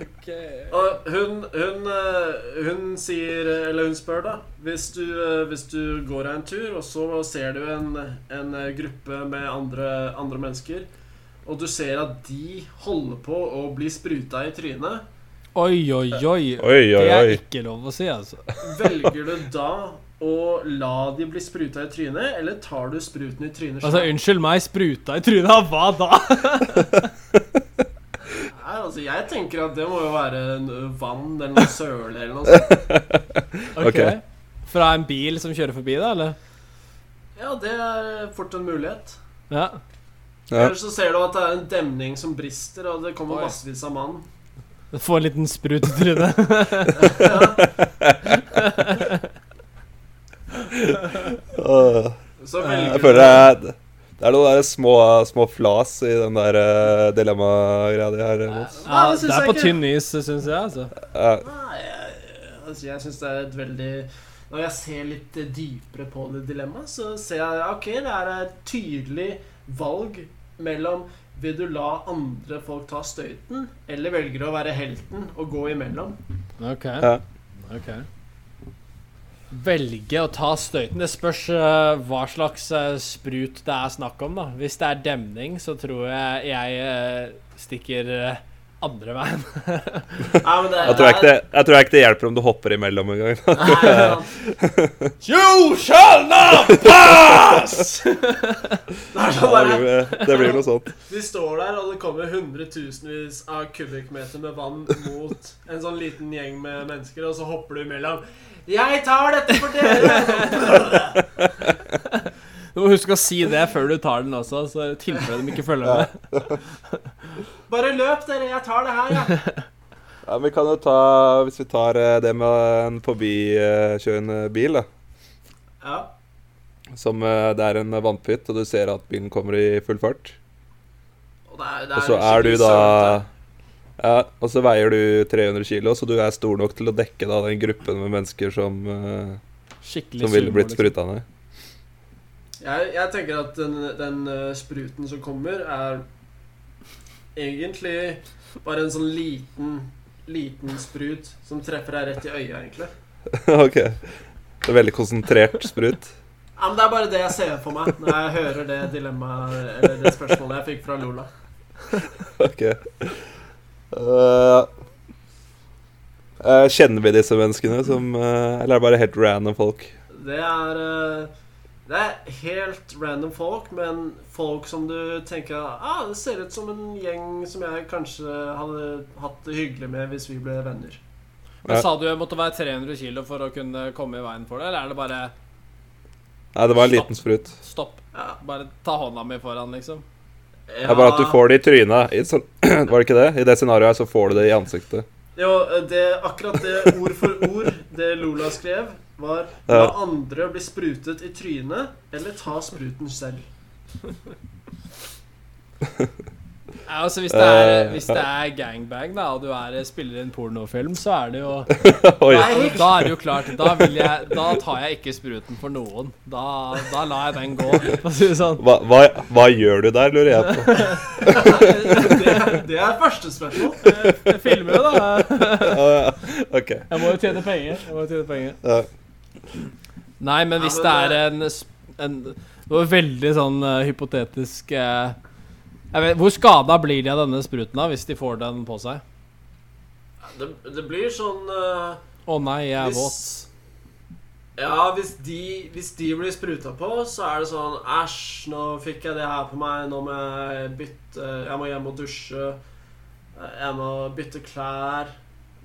Ok. Og hun, hun, eh, hun sier Eller hun spør, da. Hvis du, eh, hvis du går deg en tur, og så ser du en, en eh, gruppe med andre, andre mennesker, og du ser at de holder på å bli spruta i trynet, Oi, oi, oi. Oi, oi, Det er ikke lov å si, altså. velger du da å la de bli spruta i trynet, eller tar du spruten i trynet Altså. Unnskyld meg, spruta i trynet hva da? Altså, jeg tenker at det må jo være vann eller noe søle eller noe sånt. Ok. Fra en bil som kjører forbi, da, eller? Ja, det er fort en mulighet. Ja. Ja. Eller så ser du at det er en demning som brister, og det kommer Oi. massevis av mann. Få en liten sprut i trynet. Så velger Jeg føler er, det er noen små, små flas i den der uh, dilemma-greia de har. Mons. Ja, det det er på tynn is, syns jeg, altså. Ja, Nei, jeg, altså, jeg syns det er et veldig Når jeg ser litt eh, dypere på det dilemmaet, så ser jeg ok, det er et tydelig valg mellom vil du la andre folk ta støyten, eller velger du å være helten og gå imellom? Ok. ja. ok Velge å ta støyten. Det spørs eh, hva slags eh, sprut det er snakk om, da. Hvis det er demning, så tror jeg jeg eh, stikker andre veien. Nei, men det, Jeg, tror jeg, ikke det, jeg tror ikke det hjelper om du hopper imellom en gang. Nei. You shall not pass! Det Ja, sånn det, blir, det blir noe sånt. De står der, og det kommer hundretusenvis av kubikkmeter med vann mot en sånn liten gjeng med mennesker, og så hopper du imellom. 'Jeg tar dette for dere!' Du må huske å si det før du tar den også, så i tilfelle de ikke følger med. Bare løp, dere. Jeg tar det her, jeg. Ja, men vi kan jo ta Hvis vi tar eh, det med en forbikjørende bil, da. Ja. Som eh, det er en vannpytt, og du ser at bilen kommer i full fart. Og, det er, det Og så er du da. Ja, og så veier du 300 kilo, så du er stor nok til å dekke da den gruppen med mennesker som, eh, Skikkelig som ville blitt liksom. spruta ned. jeg, jeg tenker at den, den spruten som kommer, er egentlig bare en sånn liten Liten sprut som treffer deg rett i øyet, egentlig. ok. Det er veldig konsentrert sprut. Ja, men Det er bare det jeg ser for meg når jeg hører det dilemmaet Eller det spørsmålet jeg fikk fra Lola. Ok. Uh, kjenner vi disse menneskene som uh, Eller er det bare helt random folk? Det er eh, Det er helt random folk, men folk som du tenker ah, Det ser ut som en gjeng som jeg kanskje hadde hatt det hyggelig med hvis vi ble venner. Men Sa du jeg måtte være 300 kilo for å kunne komme i veien for det, eller er det bare Nei, det var en liten sprut. stopp? Ja. Bare ta hånda mi foran, liksom? Det er bare at du får det i trynet. Var det ikke det? I det scenarioet så får du det i ansiktet. Jo, det, akkurat det ord for ord det Lola skrev, var La andre bli sprutet i trynet, eller ta spruten selv. Ja, altså hvis det, er, Eh, hvis det er gangbang, da, og du er, spiller en pornofilm, så er det jo Nei. Da er det jo klart Da, vil jeg, da tar jeg ikke spruten for noen. Da, da lar jeg den gå, si sånn. Hva, hva, hva gjør du der, lurer jeg på. Det, det er første spørsmål. Jeg filmer jo, da. Jeg må jo tjene penger. Jeg må jo tjene penger. Nei, men hvis det er en, en Det var veldig sånn uh, hypotetisk uh, jeg vet, Hvor skada blir de av denne spruten da hvis de får den på seg? Det, det blir sånn eh, Å nei, jeg er våt. Ja, hvis de, hvis de blir spruta på, så er det sånn Æsj, nå fikk jeg det her på meg. Nå må jeg bytte Jeg må hjem og dusje. Jeg må bytte klær.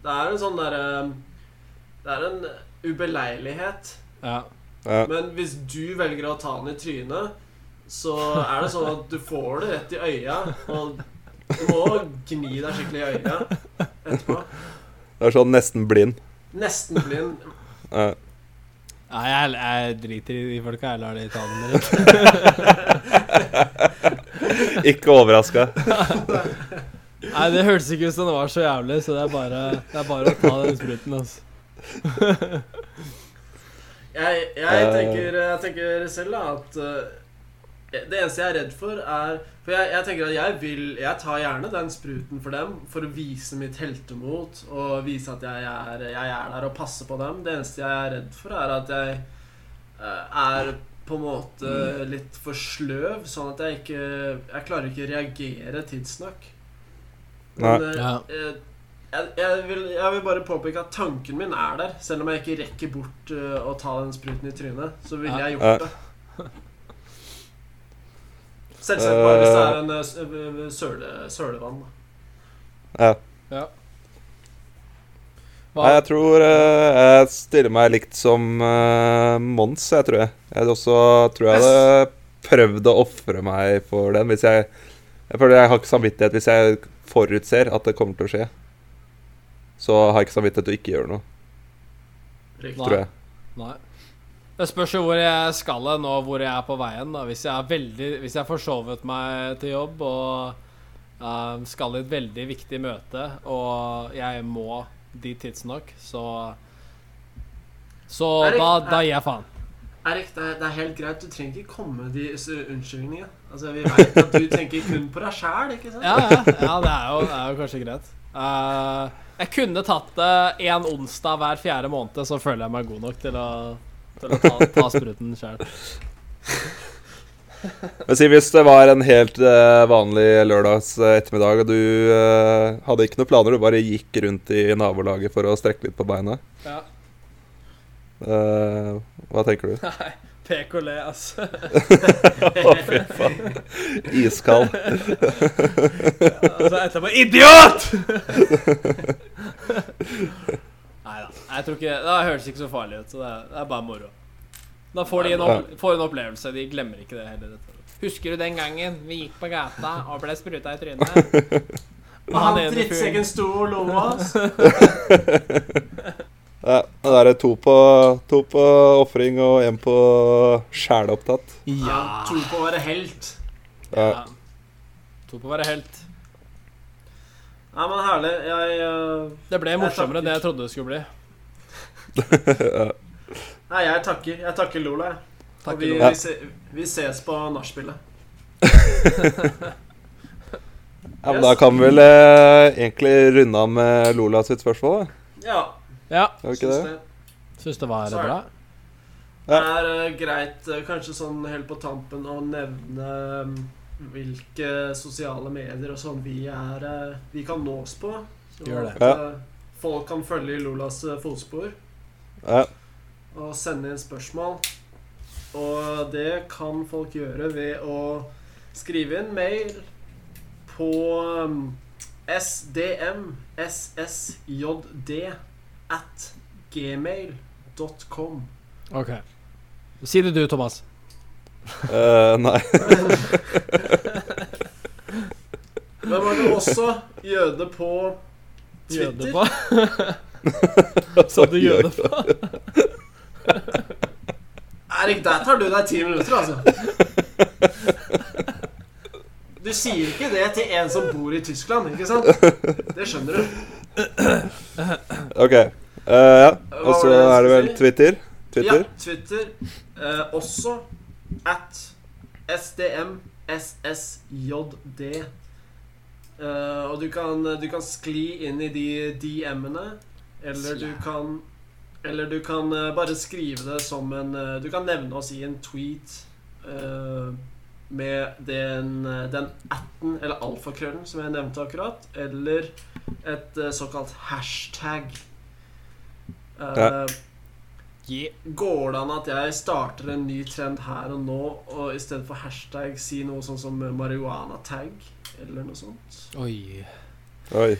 Det er en sånn derre Det er en ubeleilighet. Ja. Ja. Men hvis du velger å ta den i trynet, så er det sånn at du får det rett i øya. Og du må gni deg skikkelig i øya etterpå. Det er sånn nesten blind. Nesten blind. Ja. Nei, jeg, jeg driter i de folka. Jeg lar de ta den rett. Ikke overraska. Nei, det hørtes ikke ut som det var så jævlig, så det er bare, det er bare å ta den spruten, altså. Jeg, jeg, tenker, jeg tenker selv da at eh, det eneste jeg er redd for, er For jeg, jeg tenker at jeg vil Jeg tar gjerne den spruten for dem for å vise mitt heltemot og vise at jeg er, jeg er der og passer på dem. Det eneste jeg er redd for, er at jeg eh, er på en måte litt for sløv, sånn at jeg ikke Jeg klarer ikke å reagere tidsnok. Men eh, Ja. eh, jeg, jeg, vil, jeg vil bare påpeke at tanken min er der. Selv om jeg ikke rekker bort uh, å ta den spruten i trynet, så ville Ja. jeg gjort det. Selvsagt bare hvis det er en søle, sølevann. Ja. Ja. Nei, jeg tror uh, jeg stiller meg likt som uh, Mons, jeg tror jeg. Jeg også tror jeg hadde prøvd å ofre meg for den hvis jeg Jeg føler jeg har ikke samvittighet hvis jeg forutser at det kommer til å skje. Så har jeg ikke samvittighet til å ikke gjøre noe, Riktig. Tror jeg. Nei. Det spørs jo hvor jeg skal hen, og hvor jeg er på veien. da Hvis jeg er veldig Hvis jeg har forsovet meg til jobb og eh, skal i et veldig viktig møte, og jeg må dit tidsnok, så Så Erik, da, da gir jeg faen. Erik, det er, det er helt greit. Du trenger ikke komme med de unnskyldningene. Altså, Vi vet at du tenker kun på deg sjæl, ikke sant? Ja, ja, ja det, er jo, det er jo kanskje greit. Eh, jeg kunne tatt det en onsdag hver fjerde måned, så føler jeg meg god nok til å, til å ta, ta spruten sjøl. Men si hvis det var en helt eh, vanlig lørdags eh, ettermiddag, og du hadde ikke noen planer, du bare gikk rundt i nabolaget for å strekke litt på beina. Ja. Hva tenker du? Nei, pek og le, altså. Å, fy faen. Iskald. altså etterpå Idiot! Nei da. Jeg tror ikke Det høres ikke så farlig ut, så det er, det er bare moro. Da får de en, opp, får en opplevelse. De glemmer ikke det heller. Husker du den gangen vi gikk på gata og ble spruta i trynet? Og han drittsekken sto og lo av oss. Ja, da er det to på, to på ofring og én på sjælopptatt. Ja. To på å være helt. Ja. Ja. To på å være helt. Nei, men herlig. Jeg uh, Det ble Jeg morsommere enn det jeg trodde det skulle bli. Nei, jeg takker. Jeg takker Lola, jeg. Og Takker vi, Lola. vi, se, vi ses på nachspielet. Ja, men Da kan vi vel uh, egentlig runde av med Lola sitt spørsmål, da. Ja. Ja. Syns det? Syns det var er bra. Det er uh, greit, eh, kanskje sånn helt på tampen, å nevne um, hvilke sosiale medier og sånn vi er uh, Vi kan nås på. Så Gjør det. at eh, folk kan følge i Lolas fotspor Ja. og sende inn spørsmål. Og det kan folk gjøre ved å skrive inn mail på um, sdm ssjd at gmail.com. Ok. Si det du, Thomas. Uh, nei. Men man kan også jøde på på Jøde Twitter. på. Så du jøde på? Erik, der tar du deg ti minutter, altså. Du sier ikke det til en som bor i Tyskland, ikke sant? Det skjønner du. OK. Uh, ja. Og så er det vel? Twitter. Twitter. Ja, Twitter. Uh, også at SDMSSJD. Uh, og du kan, du kan skli inn i de DM-ene, eller du kan Eller du kan eh, bare skrive det som en eh, Du kan nevne oss i en tweet eh, med den, eh, den atten, eller alfakrøllen, som jeg nevnte akkurat, eller et eh, såkalt hashtag. Eh, Ja. Yeah. Går det an at jeg starter en ny trend her og nå, og i stedet for hashtag si noe sånn som marihuana-tag, eller noe sånt? Oi. Oi.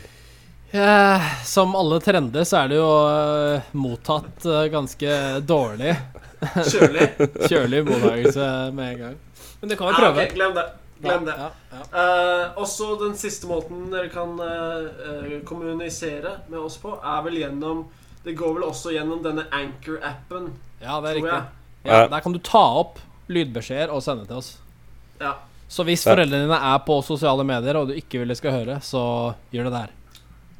Ja, som alle trender så er det jo eh, mottatt eh, ganske dårlig. Kjølig? Kjølig mottakelse med en gang. Men det kan vi prøve. prøve. okay, glem det. Glem det. Ja, ja, Eh, også den siste måten dere kan eh, kommunisere med oss på, er vel gjennom Det går vel også gjennom denne Anchor-appen, ja, det er riktig. Ja, Ja. der kan du ta opp lydbeskjeder og sende til oss. Ja. Så hvis foreldrene dine er på sosiale medier, og du ikke vil de skal høre, så gjør det der.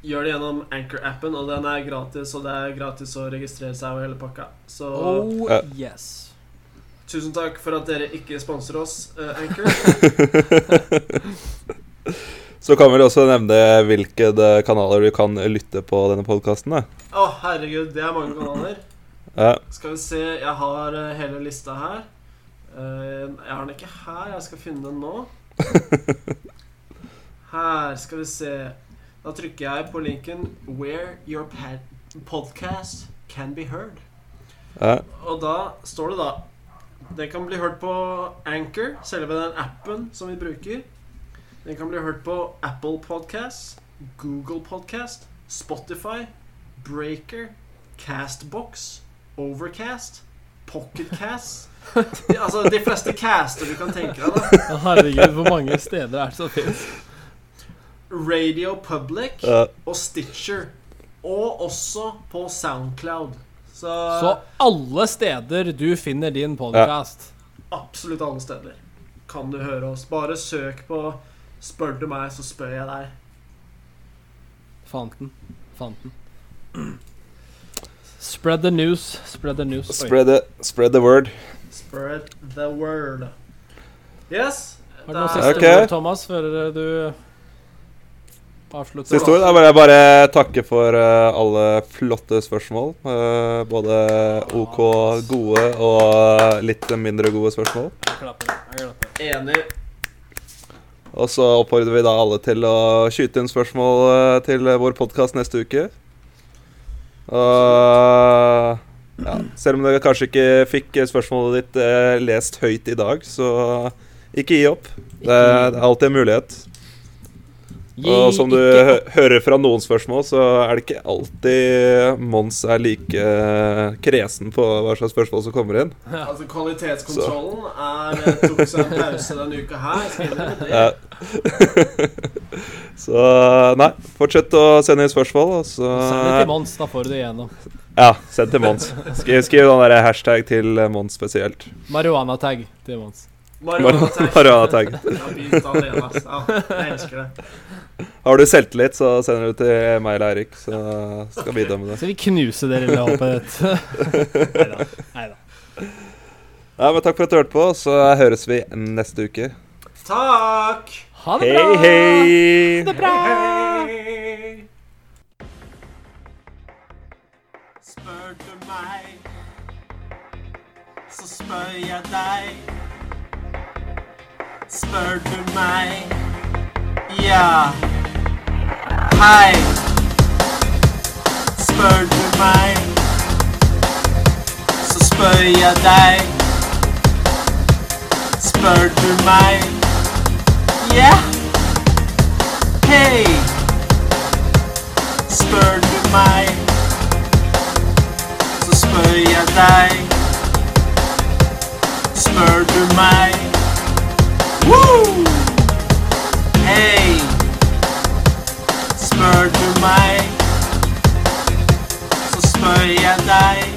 Gjør det gjennom Anchor-appen, og den er gratis, og det er gratis å registrere seg og hele pakka. Så Oh yes. Tusen takk for at dere ikke sponser oss, uh, Anchor. Så kan vi også nevne hvilke eh, kanaler du kan lytte på denne podkasten. Å, herregud, det er mange kanaler. Ja. Skal vi se, jeg har eh, hele lista her. Jeg har den ikke her, jeg skal finne den nå. Her skal vi se. Da trykker jeg på linken 'Where your podcast can be heard'. ja. Og da står det da Den kan bli hørt på Anchor, selve den appen som vi bruker. Den kan bli hørt på Apple Podcast, Google Podcast, Spotify, Breaker, Castbox, Overcast, Pocketcast de, Altså de fleste caster du kan tenke deg. da Herregud, hvor mange steder er det som finnes? Radio Public og Stitcher. Og også på Soundcloud. Så, Så alle steder du finner din podkast. absolutt alle steder kan du høre oss. Bare søk på 'Spør du meg, så spør jeg deg'. Fanten. Fanten. Spread the news. Spread the news. Spread, the, spread the word. Spread the word. Yes. Har du noen siste okay. Ok. ord, Thomas, før du avslutter? Siste ord. Da vil jeg bare takke for eh, alle flotte spørsmål. Eh, både OK gode og litt mindre gode spørsmål. Jeg klapper. Jeg klapper. Enig. Og så oppfordrer vi da alle til å skyte inn spørsmål eh, til vår podkast neste uke. Og ja, selv om du kanskje ikke fikk spørsmålet ditt lest høyt i dag, så ikke gi opp. Det, det er alltid en mulighet. Og som du hører fra noen spørsmål, så er det ikke alltid Mons er like eh, kresen på hva slags spørsmål som kommer inn. Altså Kvalitetskontrollen er, eh, tok seg en pause denne uka her. Ja. så nei, fortsett å sende inn spørsmål, og så Send det til Mons, da får du det igjennom. Ja, send til Mons. Skriv, skriv den der hashtag til Mons spesielt. Marihuana-tag til Mons. Marihuana-tag. Ass. Ja, jeg elsker det. Har du selvtillit, så sender du til meg eller Eirik, så skal vi dømme det. Så vi knuser det lille håpet ditt? Neida. Neida. Ja, men takk for at du hørte på, så høres vi neste uke. Takk! Ha det Hei, bra! hei! Ha det bra! Hei! Spør du meg, så spør jeg deg. Spør du meg, ja. Hei. Spør du meg, så spør jeg deg. Spør du meg, ja. Hei. Spør du meg, så spør jeg deg. Spør du meg Woo! Deg. Spør du meg, så spør jeg deg.